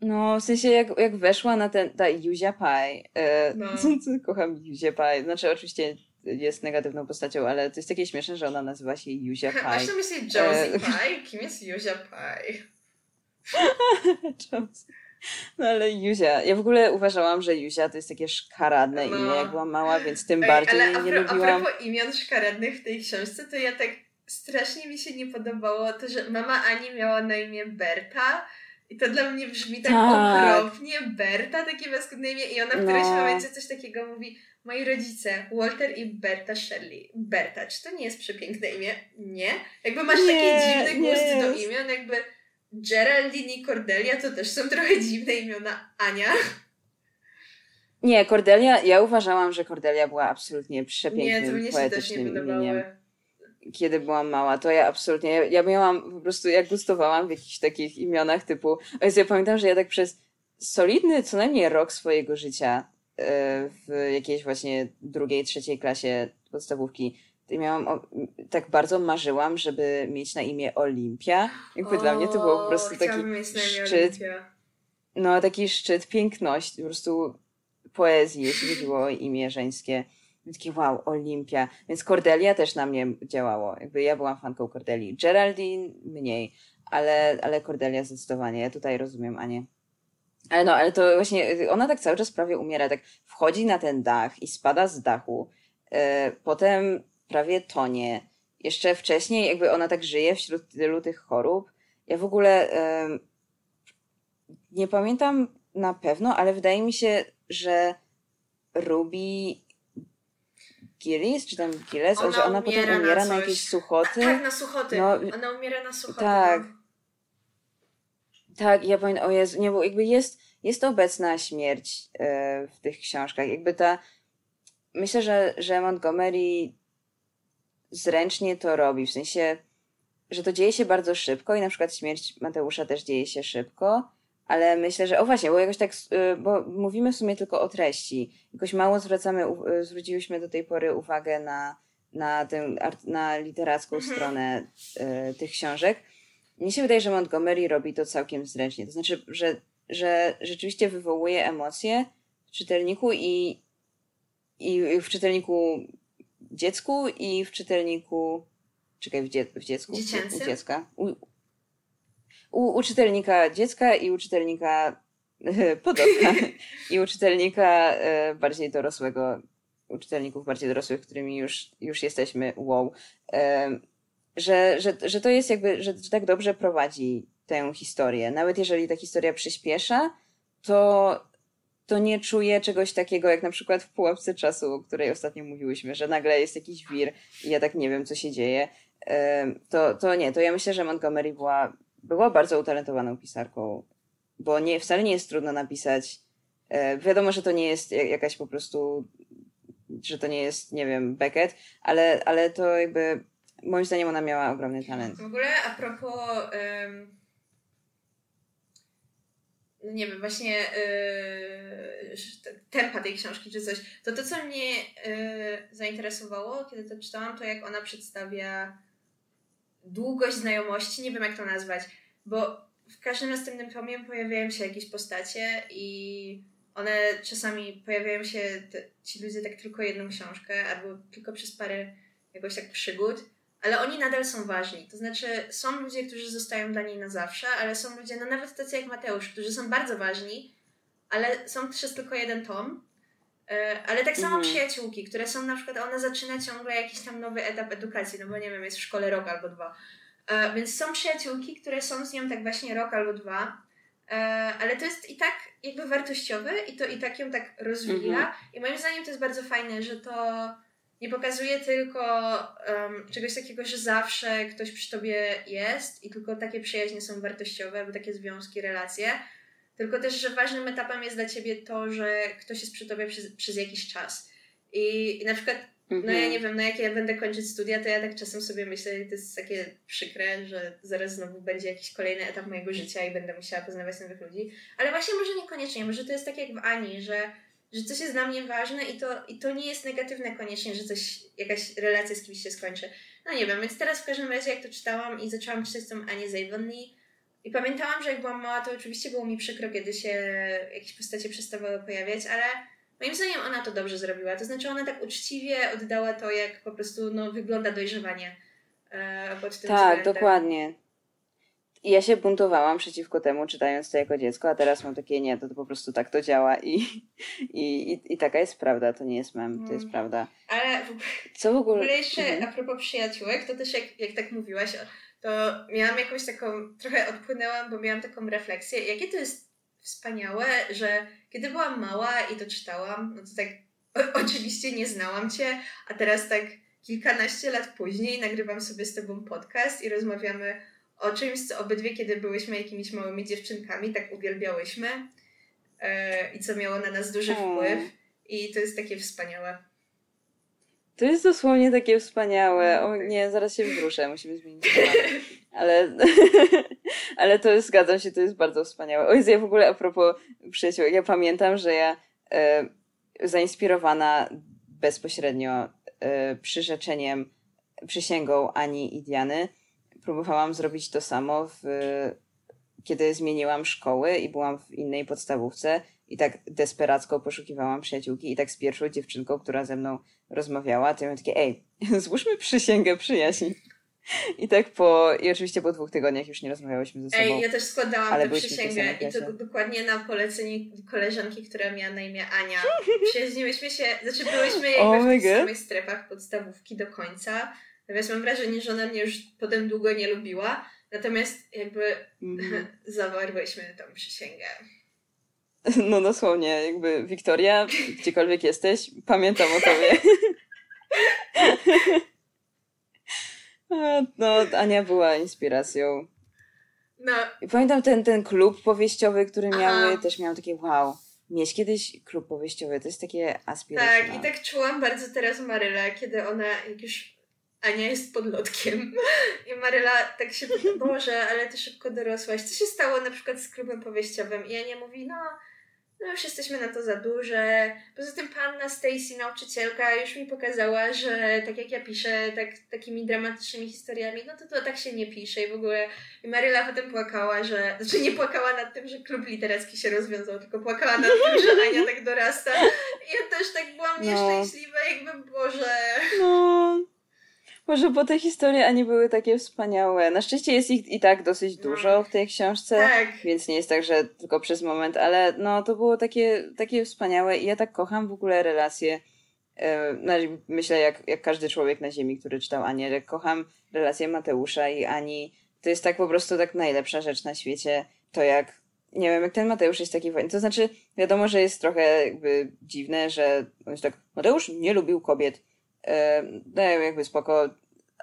No, w sensie jak, jak weszła na ten, ta Yuzia Pai, e, no. kocham Yuzia Pai, znaczy oczywiście jest negatywną postacią, ale to jest takie śmieszne, że ona nazywa się Yuzia Pai. Masz na myśli Josie e... Pai? Kim jest Yuzia Pai? Josie. No ale Juzia, ja w ogóle uważałam, że Juzia to jest takie szkaradne no. imię, jak byłam mała, więc tym Ej, bardziej ale nie lubiłam. A propos imion szkaradnych w tej książce, to ja tak strasznie mi się nie podobało to, że mama Ani miała na imię Berta i to dla mnie brzmi tak, tak. okropnie, Berta, takie paskudne imię i ona w którymś no. momencie coś takiego mówi moi rodzice, Walter i Berta Shirley. Berta, czy to nie jest przepiękne imię? Nie. Jakby masz nie, taki dziwny gust do imion, jakby Geraldine i Cordelia to też są trochę dziwne imiona. Ania? Nie, Cordelia, ja uważałam, że Cordelia była absolutnie przepięknym, nie, poetycznym imieniem. Kiedy byłam mała, to ja absolutnie, ja, ja miałam po prostu, jak gustowałam w jakichś takich imionach typu, ja pamiętam, że ja tak przez solidny co najmniej rok swojego życia e, w jakiejś właśnie drugiej, trzeciej klasie podstawówki miałam, o, tak bardzo marzyłam, żeby mieć na imię Olimpia. Jakby o, dla mnie to było po prostu taki szczyt. No, taki szczyt piękności, po prostu poezji, jeśli chodziło o imię żeńskie. Takie wow, Olimpia. Więc Cordelia też na mnie działało. Jakby ja byłam fanką Cordeli. Geraldine mniej, ale, ale Cordelia zdecydowanie. Ja tutaj rozumiem Anię. Ale no, ale to właśnie, ona tak cały czas prawie umiera. Tak wchodzi na ten dach i spada z dachu. Yy, potem prawie tonie. Jeszcze wcześniej, jakby ona tak żyje wśród tylu tych chorób. Ja w ogóle nie pamiętam na pewno, ale wydaje mi się, że Ruby Gillis, czy tam Gilles, ona że ona potem umiera na, na jakieś suchoty. Tak, na suchoty. No, ona umiera na suchoty. Tak. No. Tak, ja pamiętam, o Jezu, nie, bo jakby jest, jest obecna śmierć e, w tych książkach. Jakby ta, myślę, że, że Montgomery zręcznie to robi, w sensie, że to dzieje się bardzo szybko i na przykład śmierć Mateusza też dzieje się szybko, ale myślę, że, o właśnie, bo jakoś tak, y, bo mówimy w sumie tylko o treści. Jakoś mało zwracamy, y, zwróciłyśmy do tej pory uwagę na, na, tę, na literacką mhm. stronę y, tych książek. Mnie się wydaje, że Montgomery robi to całkiem zręcznie. To znaczy, że, że rzeczywiście wywołuje emocje w czytelniku i, i w czytelniku dziecku i w czytelniku. Czekaj, w, dzie, w dziecku. Dziecięcym? U dziecka. U, u, u czytelnika dziecka i u czytelnika podobna. I u czytelnika e, bardziej dorosłego, u czytelników bardziej dorosłych, którymi już, już jesteśmy, wow. E, że, że, że to jest jakby, że, że tak dobrze prowadzi tę historię. Nawet jeżeli ta historia przyspiesza, to, to nie czuję czegoś takiego, jak na przykład w pułapce czasu, o której ostatnio mówiłyśmy, że nagle jest jakiś wir i ja tak nie wiem, co się dzieje. To, to nie, to ja myślę, że Montgomery była, była bardzo utalentowaną pisarką, bo nie, wcale nie jest trudno napisać. E, wiadomo, że to nie jest jakaś po prostu, że to nie jest, nie wiem, Beckett, ale, ale to jakby moim zdaniem ona miała ogromny talent. W ogóle a propos um, nie wiem, właśnie yy, tempa tej książki czy coś, to to, co mnie yy, zainteresowało, kiedy to czytałam, to jak ona przedstawia długość znajomości, nie wiem jak to nazwać, bo w każdym następnym tomie pojawiają się jakieś postacie i one czasami pojawiają się, te, ci ludzie tak tylko jedną książkę albo tylko przez parę jakoś tak przygód ale oni nadal są ważni. To znaczy, są ludzie, którzy zostają dla niej na zawsze, ale są ludzie, no nawet tacy jak Mateusz, którzy są bardzo ważni, ale są przez tylko jeden tom. E, ale tak samo mhm. przyjaciółki, które są na przykład, ona zaczyna ciągle jakiś tam nowy etap edukacji, no bo nie wiem, jest w szkole rok albo dwa. E, więc są przyjaciółki, które są z nią tak właśnie rok albo dwa, e, ale to jest i tak jakby wartościowe i to i tak ją tak rozwija. Mhm. I moim zdaniem to jest bardzo fajne, że to nie pokazuje tylko um, czegoś takiego, że zawsze ktoś przy tobie jest i tylko takie przyjaźnie są wartościowe, albo takie związki, relacje, tylko też, że ważnym etapem jest dla ciebie to, że ktoś jest przy tobie przez, przez jakiś czas. I, I na przykład, no ja mhm. nie wiem, no jak ja będę kończyć studia, to ja tak czasem sobie myślę, to jest takie przykre, że zaraz znowu będzie jakiś kolejny etap mojego życia i będę musiała poznawać nowych ludzi. Ale właśnie może niekoniecznie, może to jest tak jak w Ani, że że coś jest dla mnie ważne i to, i to nie jest negatywne koniecznie, że coś, jakaś relacja z kimś się skończy. No nie wiem, więc teraz w każdym razie jak to czytałam i zaczęłam czytać tą Anię Zaywonni i pamiętałam, że jak byłam mała, to oczywiście było mi przykro, kiedy się jakieś postacie przestawały pojawiać, ale moim zdaniem ona to dobrze zrobiła. To znaczy ona tak uczciwie oddała to, jak po prostu no, wygląda dojrzewanie e, pod tym Tak, względem. dokładnie. I ja się buntowałam przeciwko temu, czytając to jako dziecko, a teraz mam takie, nie, to, to po prostu tak to działa i, i, i, i taka jest prawda, to nie jest mem, to jest mm. prawda. Ale w, Co w ogóle? W ogóle jeszcze mhm. a propos przyjaciółek, to też jak, jak tak mówiłaś, to miałam jakąś taką, trochę odpłynęłam, bo miałam taką refleksję, jakie to jest wspaniałe, że kiedy byłam mała i to czytałam, no to tak o, oczywiście nie znałam Cię, a teraz tak kilkanaście lat później nagrywam sobie z Tobą podcast i rozmawiamy o czymś, co obydwie, kiedy byłyśmy jakimiś małymi dziewczynkami, tak uwielbiałyśmy e, i co miało na nas duży wpływ. I to jest takie wspaniałe. To jest dosłownie takie wspaniałe. O nie, zaraz się wzruszę, musimy zmienić temat. Ale, ale to jest, zgadzam się, to jest bardzo wspaniałe. O Jezu, ja w ogóle a propos przyjaciół, ja pamiętam, że ja e, zainspirowana bezpośrednio e, przyrzeczeniem, przysięgą Ani i Diany, próbowałam zrobić to samo, w, kiedy zmieniłam szkoły i byłam w innej podstawówce i tak desperacko poszukiwałam przyjaciółki i tak z pierwszą dziewczynką, która ze mną rozmawiała, to ja miałam takie, ej, złóżmy przysięgę przyjaźni. I tak po, i oczywiście po dwóch tygodniach już nie rozmawiałyśmy ze sobą. Ej, ja też składałam tę przysięgę i to dokładnie na polecenie koleżanki, która miała na imię Ania. Przyjaźniłyśmy się, znaczy byłyśmy jakby oh w tych samych strefach podstawówki do końca, Natomiast mam wrażenie, że ona mnie już potem długo nie lubiła. Natomiast jakby mm. zawarłyśmy tą przysięgę. No dosłownie, jakby Wiktoria, gdziekolwiek jesteś, pamiętam o tobie. No, Ania była inspiracją. No. Pamiętam ten, ten klub powieściowy, który Aha. miały, też miał takie wow. Mieć kiedyś klub powieściowy, to jest takie aspiracyjne. Tak, i tak czułam bardzo teraz Maryla, kiedy ona, jak już Ania jest podlotkiem. I Maryla tak się, Boże, ale ty szybko dorosłaś. Co się stało na przykład z klubem powieściowym? I Ania mówi, no, no już jesteśmy na to za duże. Poza tym panna Stacy, nauczycielka, już mi pokazała, że tak jak ja piszę tak, takimi dramatycznymi historiami, no to to tak się nie pisze i w ogóle. I Maryla potem płakała, że, że nie płakała nad tym, że klub literacki się rozwiązał, tylko płakała nad tym, że Ania tak dorasta. I ja też tak byłam no. nieszczęśliwa, jakby Boże. No. Może bo te historie ani były takie wspaniałe. Na szczęście jest ich i tak dosyć dużo w tej książce, tak. więc nie jest tak, że tylko przez moment, ale no to było takie, takie wspaniałe i ja tak kocham w ogóle relacje. No, myślę, jak, jak każdy człowiek na ziemi, który czytał Anię, że kocham relacje Mateusza i Ani. To jest tak po prostu tak najlepsza rzecz na świecie. To jak, nie wiem, jak ten Mateusz jest taki fajny. To znaczy, wiadomo, że jest trochę jakby dziwne, że on jest tak, Mateusz nie lubił kobiet no jakby spoko,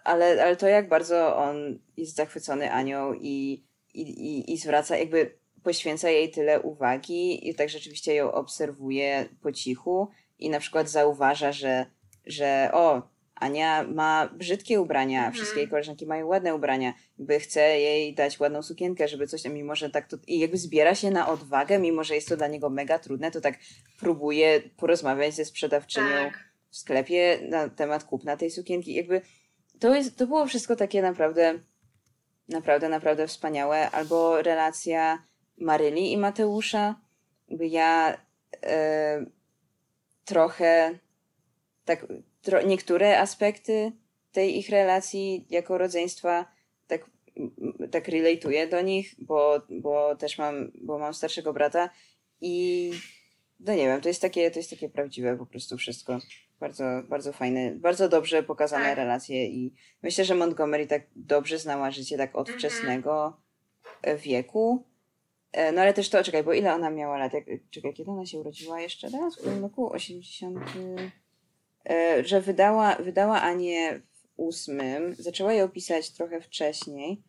ale, ale to jak bardzo on jest zachwycony Anią i, i, i, i zwraca, jakby poświęca jej tyle uwagi i tak rzeczywiście ją obserwuje po cichu i na przykład zauważa, że, że o, Ania ma brzydkie ubrania, mhm. wszystkie jej koleżanki mają ładne ubrania, jakby chce jej dać ładną sukienkę, żeby coś, mimo że tak to, i jakby zbiera się na odwagę, mimo że jest to dla niego mega trudne, to tak próbuje porozmawiać ze sprzedawczynią tak w sklepie na temat kupna tej sukienki. Jakby to, jest, to było wszystko takie naprawdę, naprawdę, naprawdę wspaniałe. Albo relacja Maryli i Mateusza. Jakby ja e, trochę tak, tro, niektóre aspekty tej ich relacji jako rodzeństwa tak, tak relatuję do nich, bo, bo też mam, bo mam starszego brata i no nie wiem, to jest takie, to jest takie prawdziwe po prostu wszystko. Bardzo, bardzo fajne, bardzo dobrze pokazane tak. relacje i myślę, że Montgomery tak dobrze znała życie tak od mhm. wczesnego e, wieku. E, no ale też to, czekaj, bo ile ona miała lat? Jak, czekaj, kiedy ona się urodziła jeszcze raz? W którym roku? 80. E, że wydała, wydała Anię w ósmym. Zaczęła ją pisać trochę wcześniej.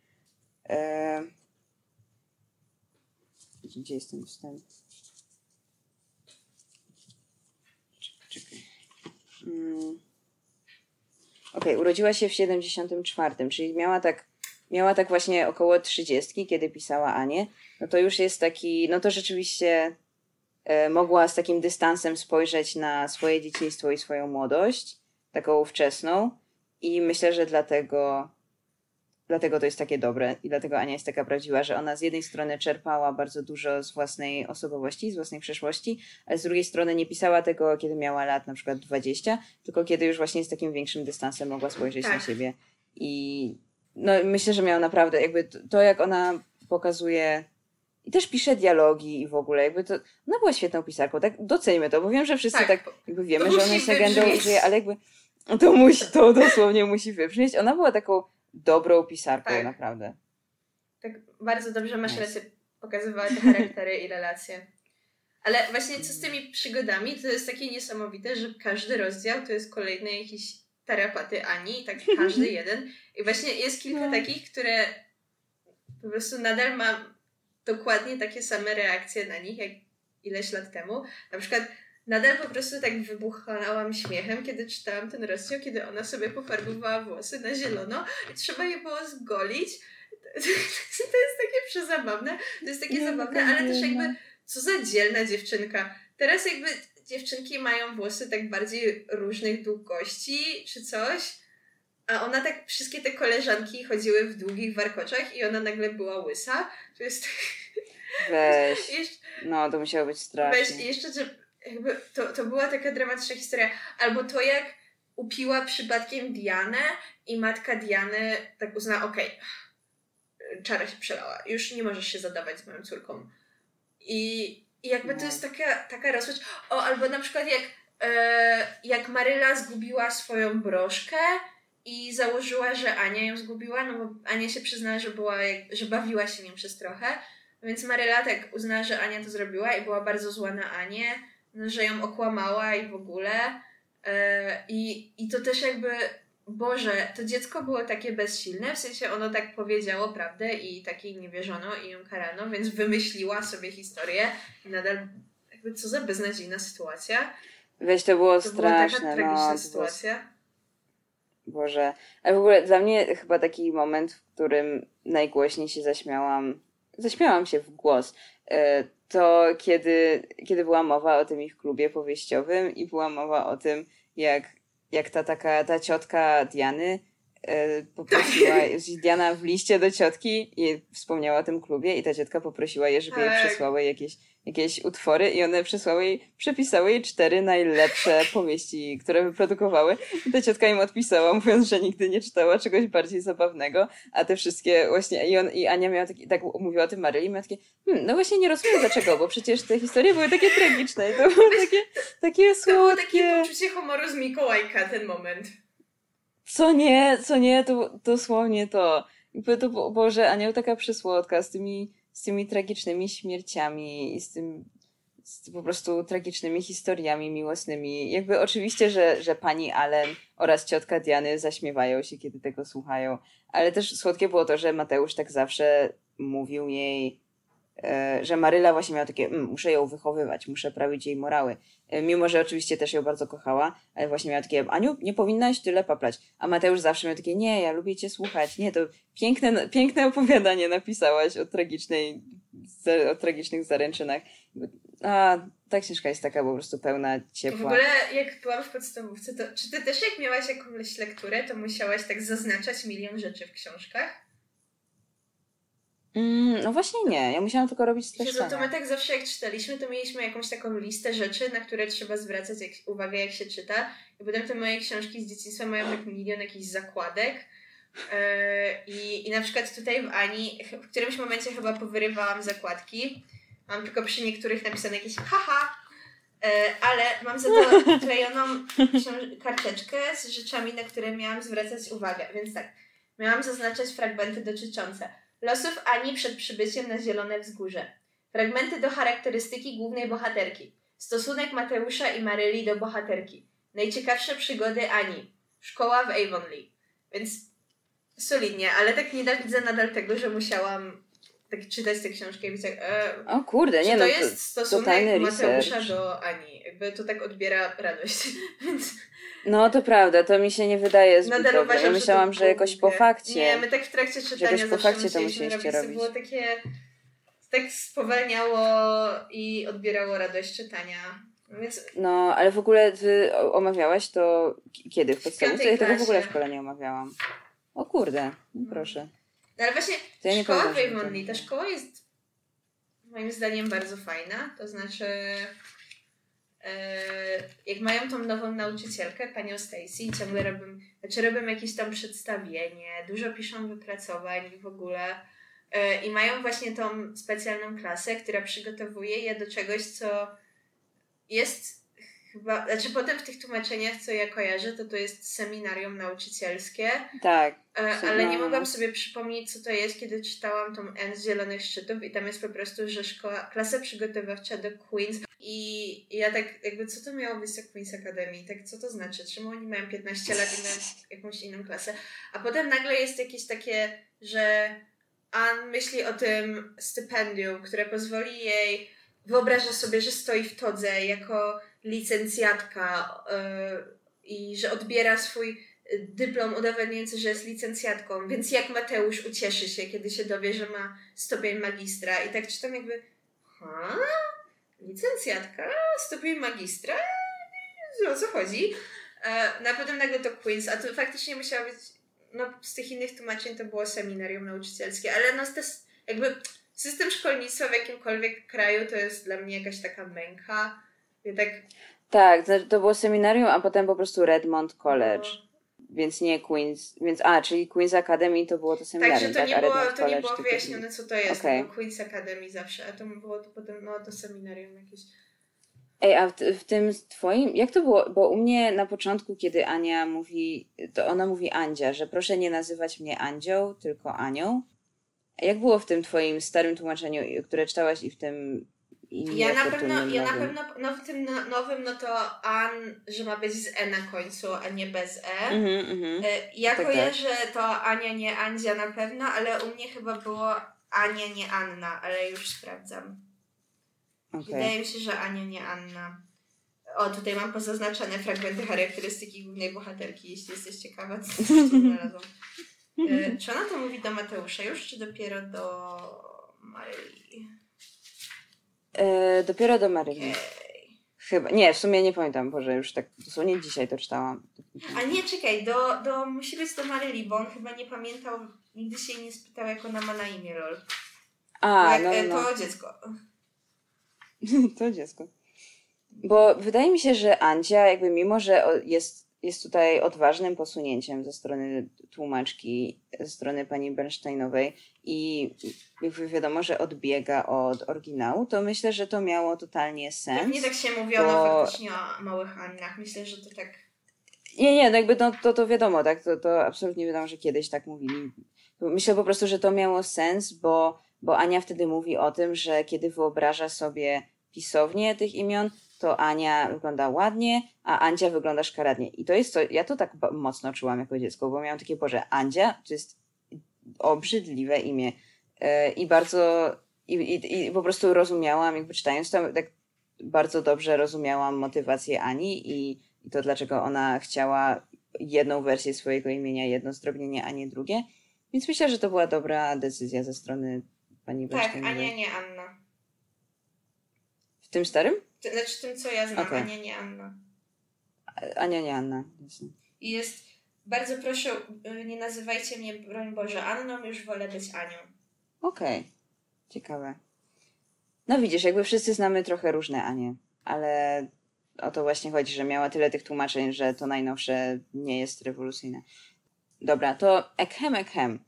Gdzie jest ten wstęp? Mm. Okej, okay, urodziła się w 74, czyli miała tak, miała tak właśnie około 30, kiedy pisała Anię. No to już jest taki, no to rzeczywiście e, mogła z takim dystansem spojrzeć na swoje dzieciństwo i swoją młodość, taką wczesną. I myślę, że dlatego dlatego to jest takie dobre i dlatego Ania jest taka prawdziwa, że ona z jednej strony czerpała bardzo dużo z własnej osobowości, z własnej przeszłości, ale z drugiej strony nie pisała tego, kiedy miała lat na przykład 20, tylko kiedy już właśnie z takim większym dystansem mogła spojrzeć tak. na siebie. I no, myślę, że miała naprawdę, jakby to, jak ona pokazuje i też pisze dialogi i w ogóle, jakby to, ona była świetną pisarką, tak doceńmy to, bo wiem, że wszyscy tak, tak jakby wiemy, że ona jest legendą i żyje, ale jakby to musi, to dosłownie musi wybrzmieć. Ona była taką dobrą pisarką, tak. naprawdę. Tak, bardzo dobrze masz rację, pokazywała te charaktery i relacje. Ale właśnie co z tymi przygodami, to jest takie niesamowite, że każdy rozdział to jest kolejny jakiś tarapaty Ani, tak każdy jeden. I właśnie jest kilka no. takich, które po prostu nadal mam dokładnie takie same reakcje na nich, jak ileś lat temu. Na przykład nadal po prostu tak wybuchałam śmiechem, kiedy czytałam ten rozdział, kiedy ona sobie pofarbowała włosy na zielono i trzeba je było zgolić. To jest takie przezabawne, to jest takie zabawne, ale też jakby co za dzielna dziewczynka. Teraz jakby dziewczynki mają włosy tak bardziej różnych długości czy coś, a ona tak, wszystkie te koleżanki chodziły w długich warkoczach i ona nagle była łysa. To jest... Weź. No, to musiało być strasznie. Weź, jeszcze, że jakby to, to była taka dramatyczna historia. Albo to, jak upiła przypadkiem Dianę i matka Diany tak uznała, okej, okay, czara się przelała, już nie możesz się zadawać z moją córką. I, i jakby no. to jest taka, taka rozpacz. O, albo na przykład jak, e, jak Maryla zgubiła swoją broszkę i założyła, że Ania ją zgubiła, no bo Ania się przyznała, że, była, że bawiła się nią przez trochę. Więc Maryla tak uznała, że Ania to zrobiła i była bardzo zła na Anię że ją okłamała i w ogóle. E, I, I to też jakby Boże, to dziecko było takie bezsilne, w sensie ono tak powiedziało prawdę i takiej nie wierzono i ją karano, więc wymyśliła sobie historię i nadal jakby co za beznadziejna sytuacja. Weź, to było To straszne. była taka tragiczna no, to było sytuacja. Boże. Ale w ogóle dla mnie chyba taki moment, w którym najgłośniej się zaśmiałam, zaśmiałam się w głos, e, to kiedy, kiedy była mowa o tym ich klubie powieściowym i była mowa o tym, jak, jak ta taka, ta ciotka Diany e, poprosiła, Diana w liście do ciotki i wspomniała o tym klubie i ta ciotka poprosiła je, żeby jej Tak. przesłały jakieś, jakieś utwory i one przesłały jej, przepisały jej cztery najlepsze powieści, które wyprodukowały i ta ciotka im odpisała, mówiąc, że nigdy nie czytała czegoś bardziej zabawnego, a te wszystkie właśnie, i, on, i Ania miała taki, tak mówiła o tym Maryli, miała takie, hmm, no właśnie nie rozumiem dlaczego, bo przecież te historie były takie tragiczne i to było takie, takie To było takie słodkie. poczucie humoru z Mikołajka, ten moment. Co nie, co nie, to dosłownie to. To, bo- Boże, Anioł taka przysłodka z tymi, z tymi tragicznymi śmierciami i z tym z po prostu tragicznymi historiami miłosnymi. Jakby oczywiście, że, że pani Allen oraz ciotka Diany zaśmiewają się, kiedy tego słuchają, ale też słodkie było to, że Mateusz tak zawsze mówił jej, że Maryla właśnie miała takie, mm, muszę ją wychowywać, muszę prawić jej morały. E, Mimo, że oczywiście też ją bardzo kochała, ale właśnie miała takie, Aniu, nie powinnaś tyle paplać. A Mateusz zawsze miał takie, nie, ja lubię cię słuchać. Nie, to piękne, piękne opowiadanie napisałaś o tragicznej, o tragicznych zaręczynach. A ta książka jest taka po prostu pełna W ciepła. ogóle jak byłam w podstawówce, to czy ty też jak miałaś jakąś lekturę, to musiałaś tak zaznaczać milion rzeczy w książkach? Mm, no właśnie nie, ja musiałam tylko robić Jezu, to my tak zawsze jak czytaliśmy, to mieliśmy jakąś taką listę rzeczy, na które trzeba zwracać jak, uwagę jak się czyta. I potem te moje książki z dzieciństwa mają tak milion jakichś zakładek. Yy, i, I na przykład tutaj w Ani, w którymś momencie chyba powyrywałam zakładki. Mam tylko przy niektórych napisane jakieś haha, yy, ale mam za to klejoną książ- karteczkę z rzeczami, na które miałam zwracać uwagę. Więc tak, miałam zaznaczać fragmenty dotyczące losów Ani przed przybyciem na Zielone Wzgórze. Fragmenty do charakterystyki głównej bohaterki. Stosunek Mateusza i Maryli do bohaterki. Najciekawsze przygody Ani. Szkoła w Avonlea. Więc solidnie, ale tak nienawidzę nadal tego, że musiałam tak czytać tę książkę i być tak, e, O kurde, nie to no, jest to, stosunek totalny Mateusza research. do Ani. Jakby to tak odbiera radość. Więc no to prawda, to mi się nie wydaje zbyt nadal dobre. uważam, Ja że myślałam, to że było jakoś po fakcie. Nie, my tak w trakcie czytania jakoś po fakcie to musieliście robić. To robić. było takie... Tak spowalniało i odbierało radość czytania. Więc No, ale w ogóle ty omawiałaś to kiedy? W podstawówce? Ja tego w ogóle w szkole nie omawiałam. O kurde, no proszę. No ale właśnie To ja szkoła Avonlea, ta szkoła jest moim zdaniem bardzo fajna. To znaczy e, jak mają tą nową nauczycielkę, panią Stacy, ciągle robią, znaczy robią jakieś tam przedstawienie, dużo piszą wypracowań w ogóle e, i mają właśnie tą specjalną klasę, która przygotowuje je do czegoś, co jest chyba, znaczy potem w tych tłumaczeniach, co ja kojarzę, to to jest seminarium nauczycielskie, Tak. E, Ale nie mogłam sobie przypomnieć, co to jest, kiedy czytałam tą N z Zielonych Szczytów i tam jest po prostu, że szkoła, klasa przygotowawcza do Queens i ja tak jakby, co to miało być za Queens Academy? Tak, co to znaczy? Czemu oni mają 15 lat i mają jakąś inną klasę? A potem nagle jest jakieś takie, że Ann myśli o tym stypendium, które pozwoli jej, wyobraża sobie, że stoi w todze jako licencjatka yy, i że odbiera swój dyplom udowadniający, że jest licencjatką, więc jak Mateusz ucieszy się, kiedy się dowie, że ma stopień magistra i tak czytam jakby ha? Licencjatka? Stopień magistra? O co chodzi? E, no a potem nagle to Queens, a to faktycznie musiało być no z tych innych tłumaczeń to było seminarium nauczycielskie, ale no to jakby system szkolnictwa w jakimkolwiek kraju to jest dla mnie jakaś taka męka. Tak Tak, to było seminarium, a potem po prostu Redmond College. no, Więc nie Queen's, więc a, czyli Queen's Academy to było to seminarium, Także to tak? nie było, Redmond to nie College było tylko- wyjaśnione, co to jest. Okej. To było Queen's Academy zawsze, a to było to potem, no to seminarium jakieś. Ej, a w, w tym twoim, jak to było? Bo u mnie na początku, kiedy Ania mówi, to ona mówi Andzia, że proszę nie nazywać mnie Andzią, tylko Anią. A jak było w tym twoim starym tłumaczeniu, które czytałaś i w tym I Ja na pewno, ja na pewno no, w tym no- nowym, no to An, że ma być z E na końcu, a nie bez E. Mhm, mhm. E, Ja Tak, tak. kojarzę to Ania, nie Andzia na pewno, ale u mnie chyba było Ania, nie Anna, ale już sprawdzam. Okej. Wydaje mi się, że Ania, nie Anna. O, tutaj mam pozaznaczone fragmenty charakterystyki głównej bohaterki, jeśli jesteś ciekawa, co znalazłam. E, Czy ona to mówi do Mateusza już, czy dopiero do Maryli? E, dopiero do Maryli. Okej. Chyba. Nie, w sumie nie pamiętam, Boże, już tak dosłownie dzisiaj to czytałam. A nie, czekaj, do, do, musi być do Maryli, bo on chyba nie pamiętał, nigdy się jej nie spytał, jak ona ma na imię, lol. A, jak, no, e, no. To dziecko. to dziecko. Bo wydaje mi się, że Andzia, jakby mimo, że jest, jest tutaj odważnym posunięciem ze strony tłumaczki, ze strony pani Bernsteinowej i jakby wiadomo, że odbiega od oryginału, to myślę, że to miało totalnie sens. Pewnie tak się mówiono bo- faktycznie o małych Annach. Myślę, że to tak... Nie, nie, no jakby to, to, to wiadomo, tak? To, to absolutnie wiadomo, że kiedyś tak mówili. Myślę po prostu, że to miało sens, bo, bo Ania wtedy mówi o tym, że kiedy wyobraża sobie pisownię tych imion, to Ania wygląda ładnie, a Andzia wygląda szkaradnie. I to jest to, ja to tak mocno czułam jako dziecko, bo miałam takie, Boże, Andzia to jest obrzydliwe imię E, i bardzo, i, i, i po prostu rozumiałam, jakby czytając to, tak bardzo dobrze rozumiałam motywację Ani i, i to, dlaczego ona chciała jedną wersję swojego imienia, jedno zdrobnienie, a nie drugie. Więc myślę, że to była dobra decyzja ze strony pani Tak. Ania, nie Anna. W tym starym? To Znaczy tym, co ja znam, Okej. Ania, nie Anna. Ania, nie Anna. I jest... Bardzo proszę, y, nie nazywajcie mnie, broń Boże, Anną, już wolę być Anią. Okej. Ciekawe. No widzisz, jakby wszyscy znamy trochę różne Anie, ale o to właśnie chodzi, że miała tyle tych tłumaczeń, że to najnowsze nie jest rewolucyjne. Dobra, to ekhem, ekhem.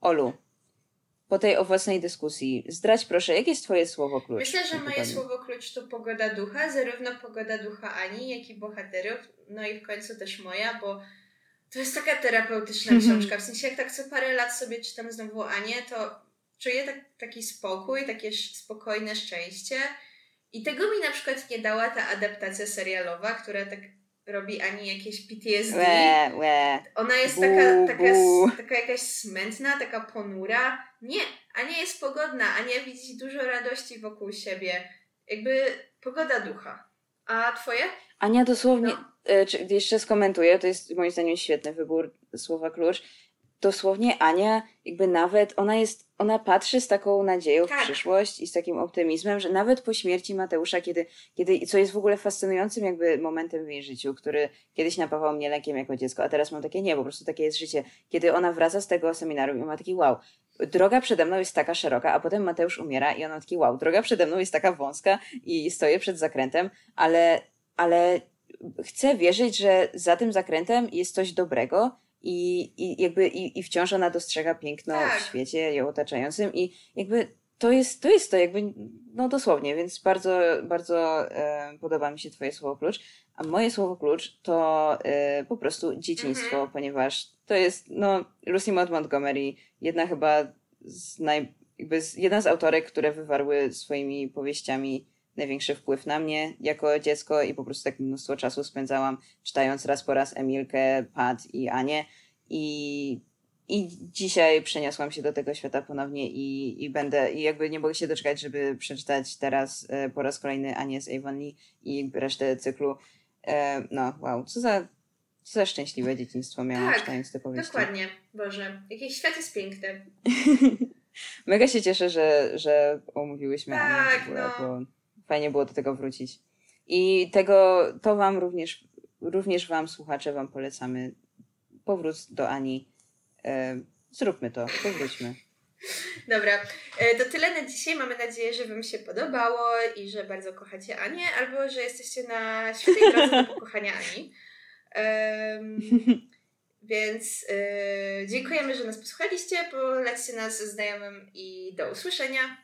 Olu, po tej owocnej dyskusji, zdradź proszę, jakie jest twoje słowo klucz? Myślę, że moje słowo klucz to pogoda ducha, zarówno pogoda ducha Ani, jak i bohaterów, no i w końcu też moja, bo to jest taka terapeutyczna książka. W sensie, jak tak co parę lat sobie czytam znowu Anię, to czuję tak, taki spokój, takie spokojne szczęście. I tego mi na przykład nie dała ta adaptacja serialowa, która tak robi Ani jakieś PTSD. Łe, łe. Ona jest Bu, taka, taka, bu. taka jakaś smętna, taka ponura. Nie, Ania jest pogodna. Ania widzi dużo radości wokół siebie. Jakby pogoda ducha. A twoje? Ania dosłownie, No. e, czy, jeszcze skomentuję, to jest moim zdaniem świetny wybór słowa klucz. Dosłownie Ania, jakby nawet, ona jest, ona patrzy z taką nadzieją w Tak. przyszłość i z takim optymizmem, że nawet po śmierci Mateusza, kiedy, kiedy, co jest w ogóle fascynującym jakby momentem w jej życiu, który kiedyś napawał mnie lękiem jako dziecko, a teraz mam takie nie, po prostu takie jest życie. Kiedy ona wraca z tego seminarium i ma taki wow, droga przede mną jest taka szeroka, a potem Mateusz umiera i ona taki wow, droga przede mną jest taka wąska i stoję przed zakrętem, ale, ale chcę wierzyć, że za tym zakrętem jest coś dobrego i, i jakby i, i wciąż ona dostrzega piękno Tak. w świecie ją otaczającym i jakby to jest to, jest to jakby, no dosłownie, więc bardzo, bardzo e, podoba mi się twoje słowo klucz, a moje słowo klucz to e, po prostu dzieciństwo, Mhm. ponieważ to jest, no, Lucy Maud Montgomery, jedna chyba z naj, jakby z, jedna z autorek, które wywarły swoimi powieściami największy wpływ na mnie jako dziecko i po prostu tak mnóstwo czasu spędzałam czytając raz po raz Emilkę, Pat i Anię i, i dzisiaj przeniosłam się do tego świata ponownie i, i będę, i jakby nie mogę się doczekać, żeby przeczytać teraz e, po raz kolejny Anię z Avonlea i resztę cyklu. E, no, wow, co za, co za szczęśliwe dzieciństwo miałam Tak, czytając te powieści. Dokładnie. Boże, jakiś świat jest piękny. Mega się cieszę, że, że omówiłyśmy Anię Tak, w ogóle, no. bo fajnie było do tego wrócić. I tego, to wam również, również wam, słuchacze, wam polecamy. Powrót do Ani. E, zróbmy to, powróćmy. Dobra, e, to tyle na dzisiaj. Mamy nadzieję, że Wam się podobało i że bardzo kochacie Anię, albo że jesteście na świetnej drodze do pokochania Ani. Em, więc e, dziękujemy, że nas posłuchaliście. Polećcie nas znajomym i do usłyszenia.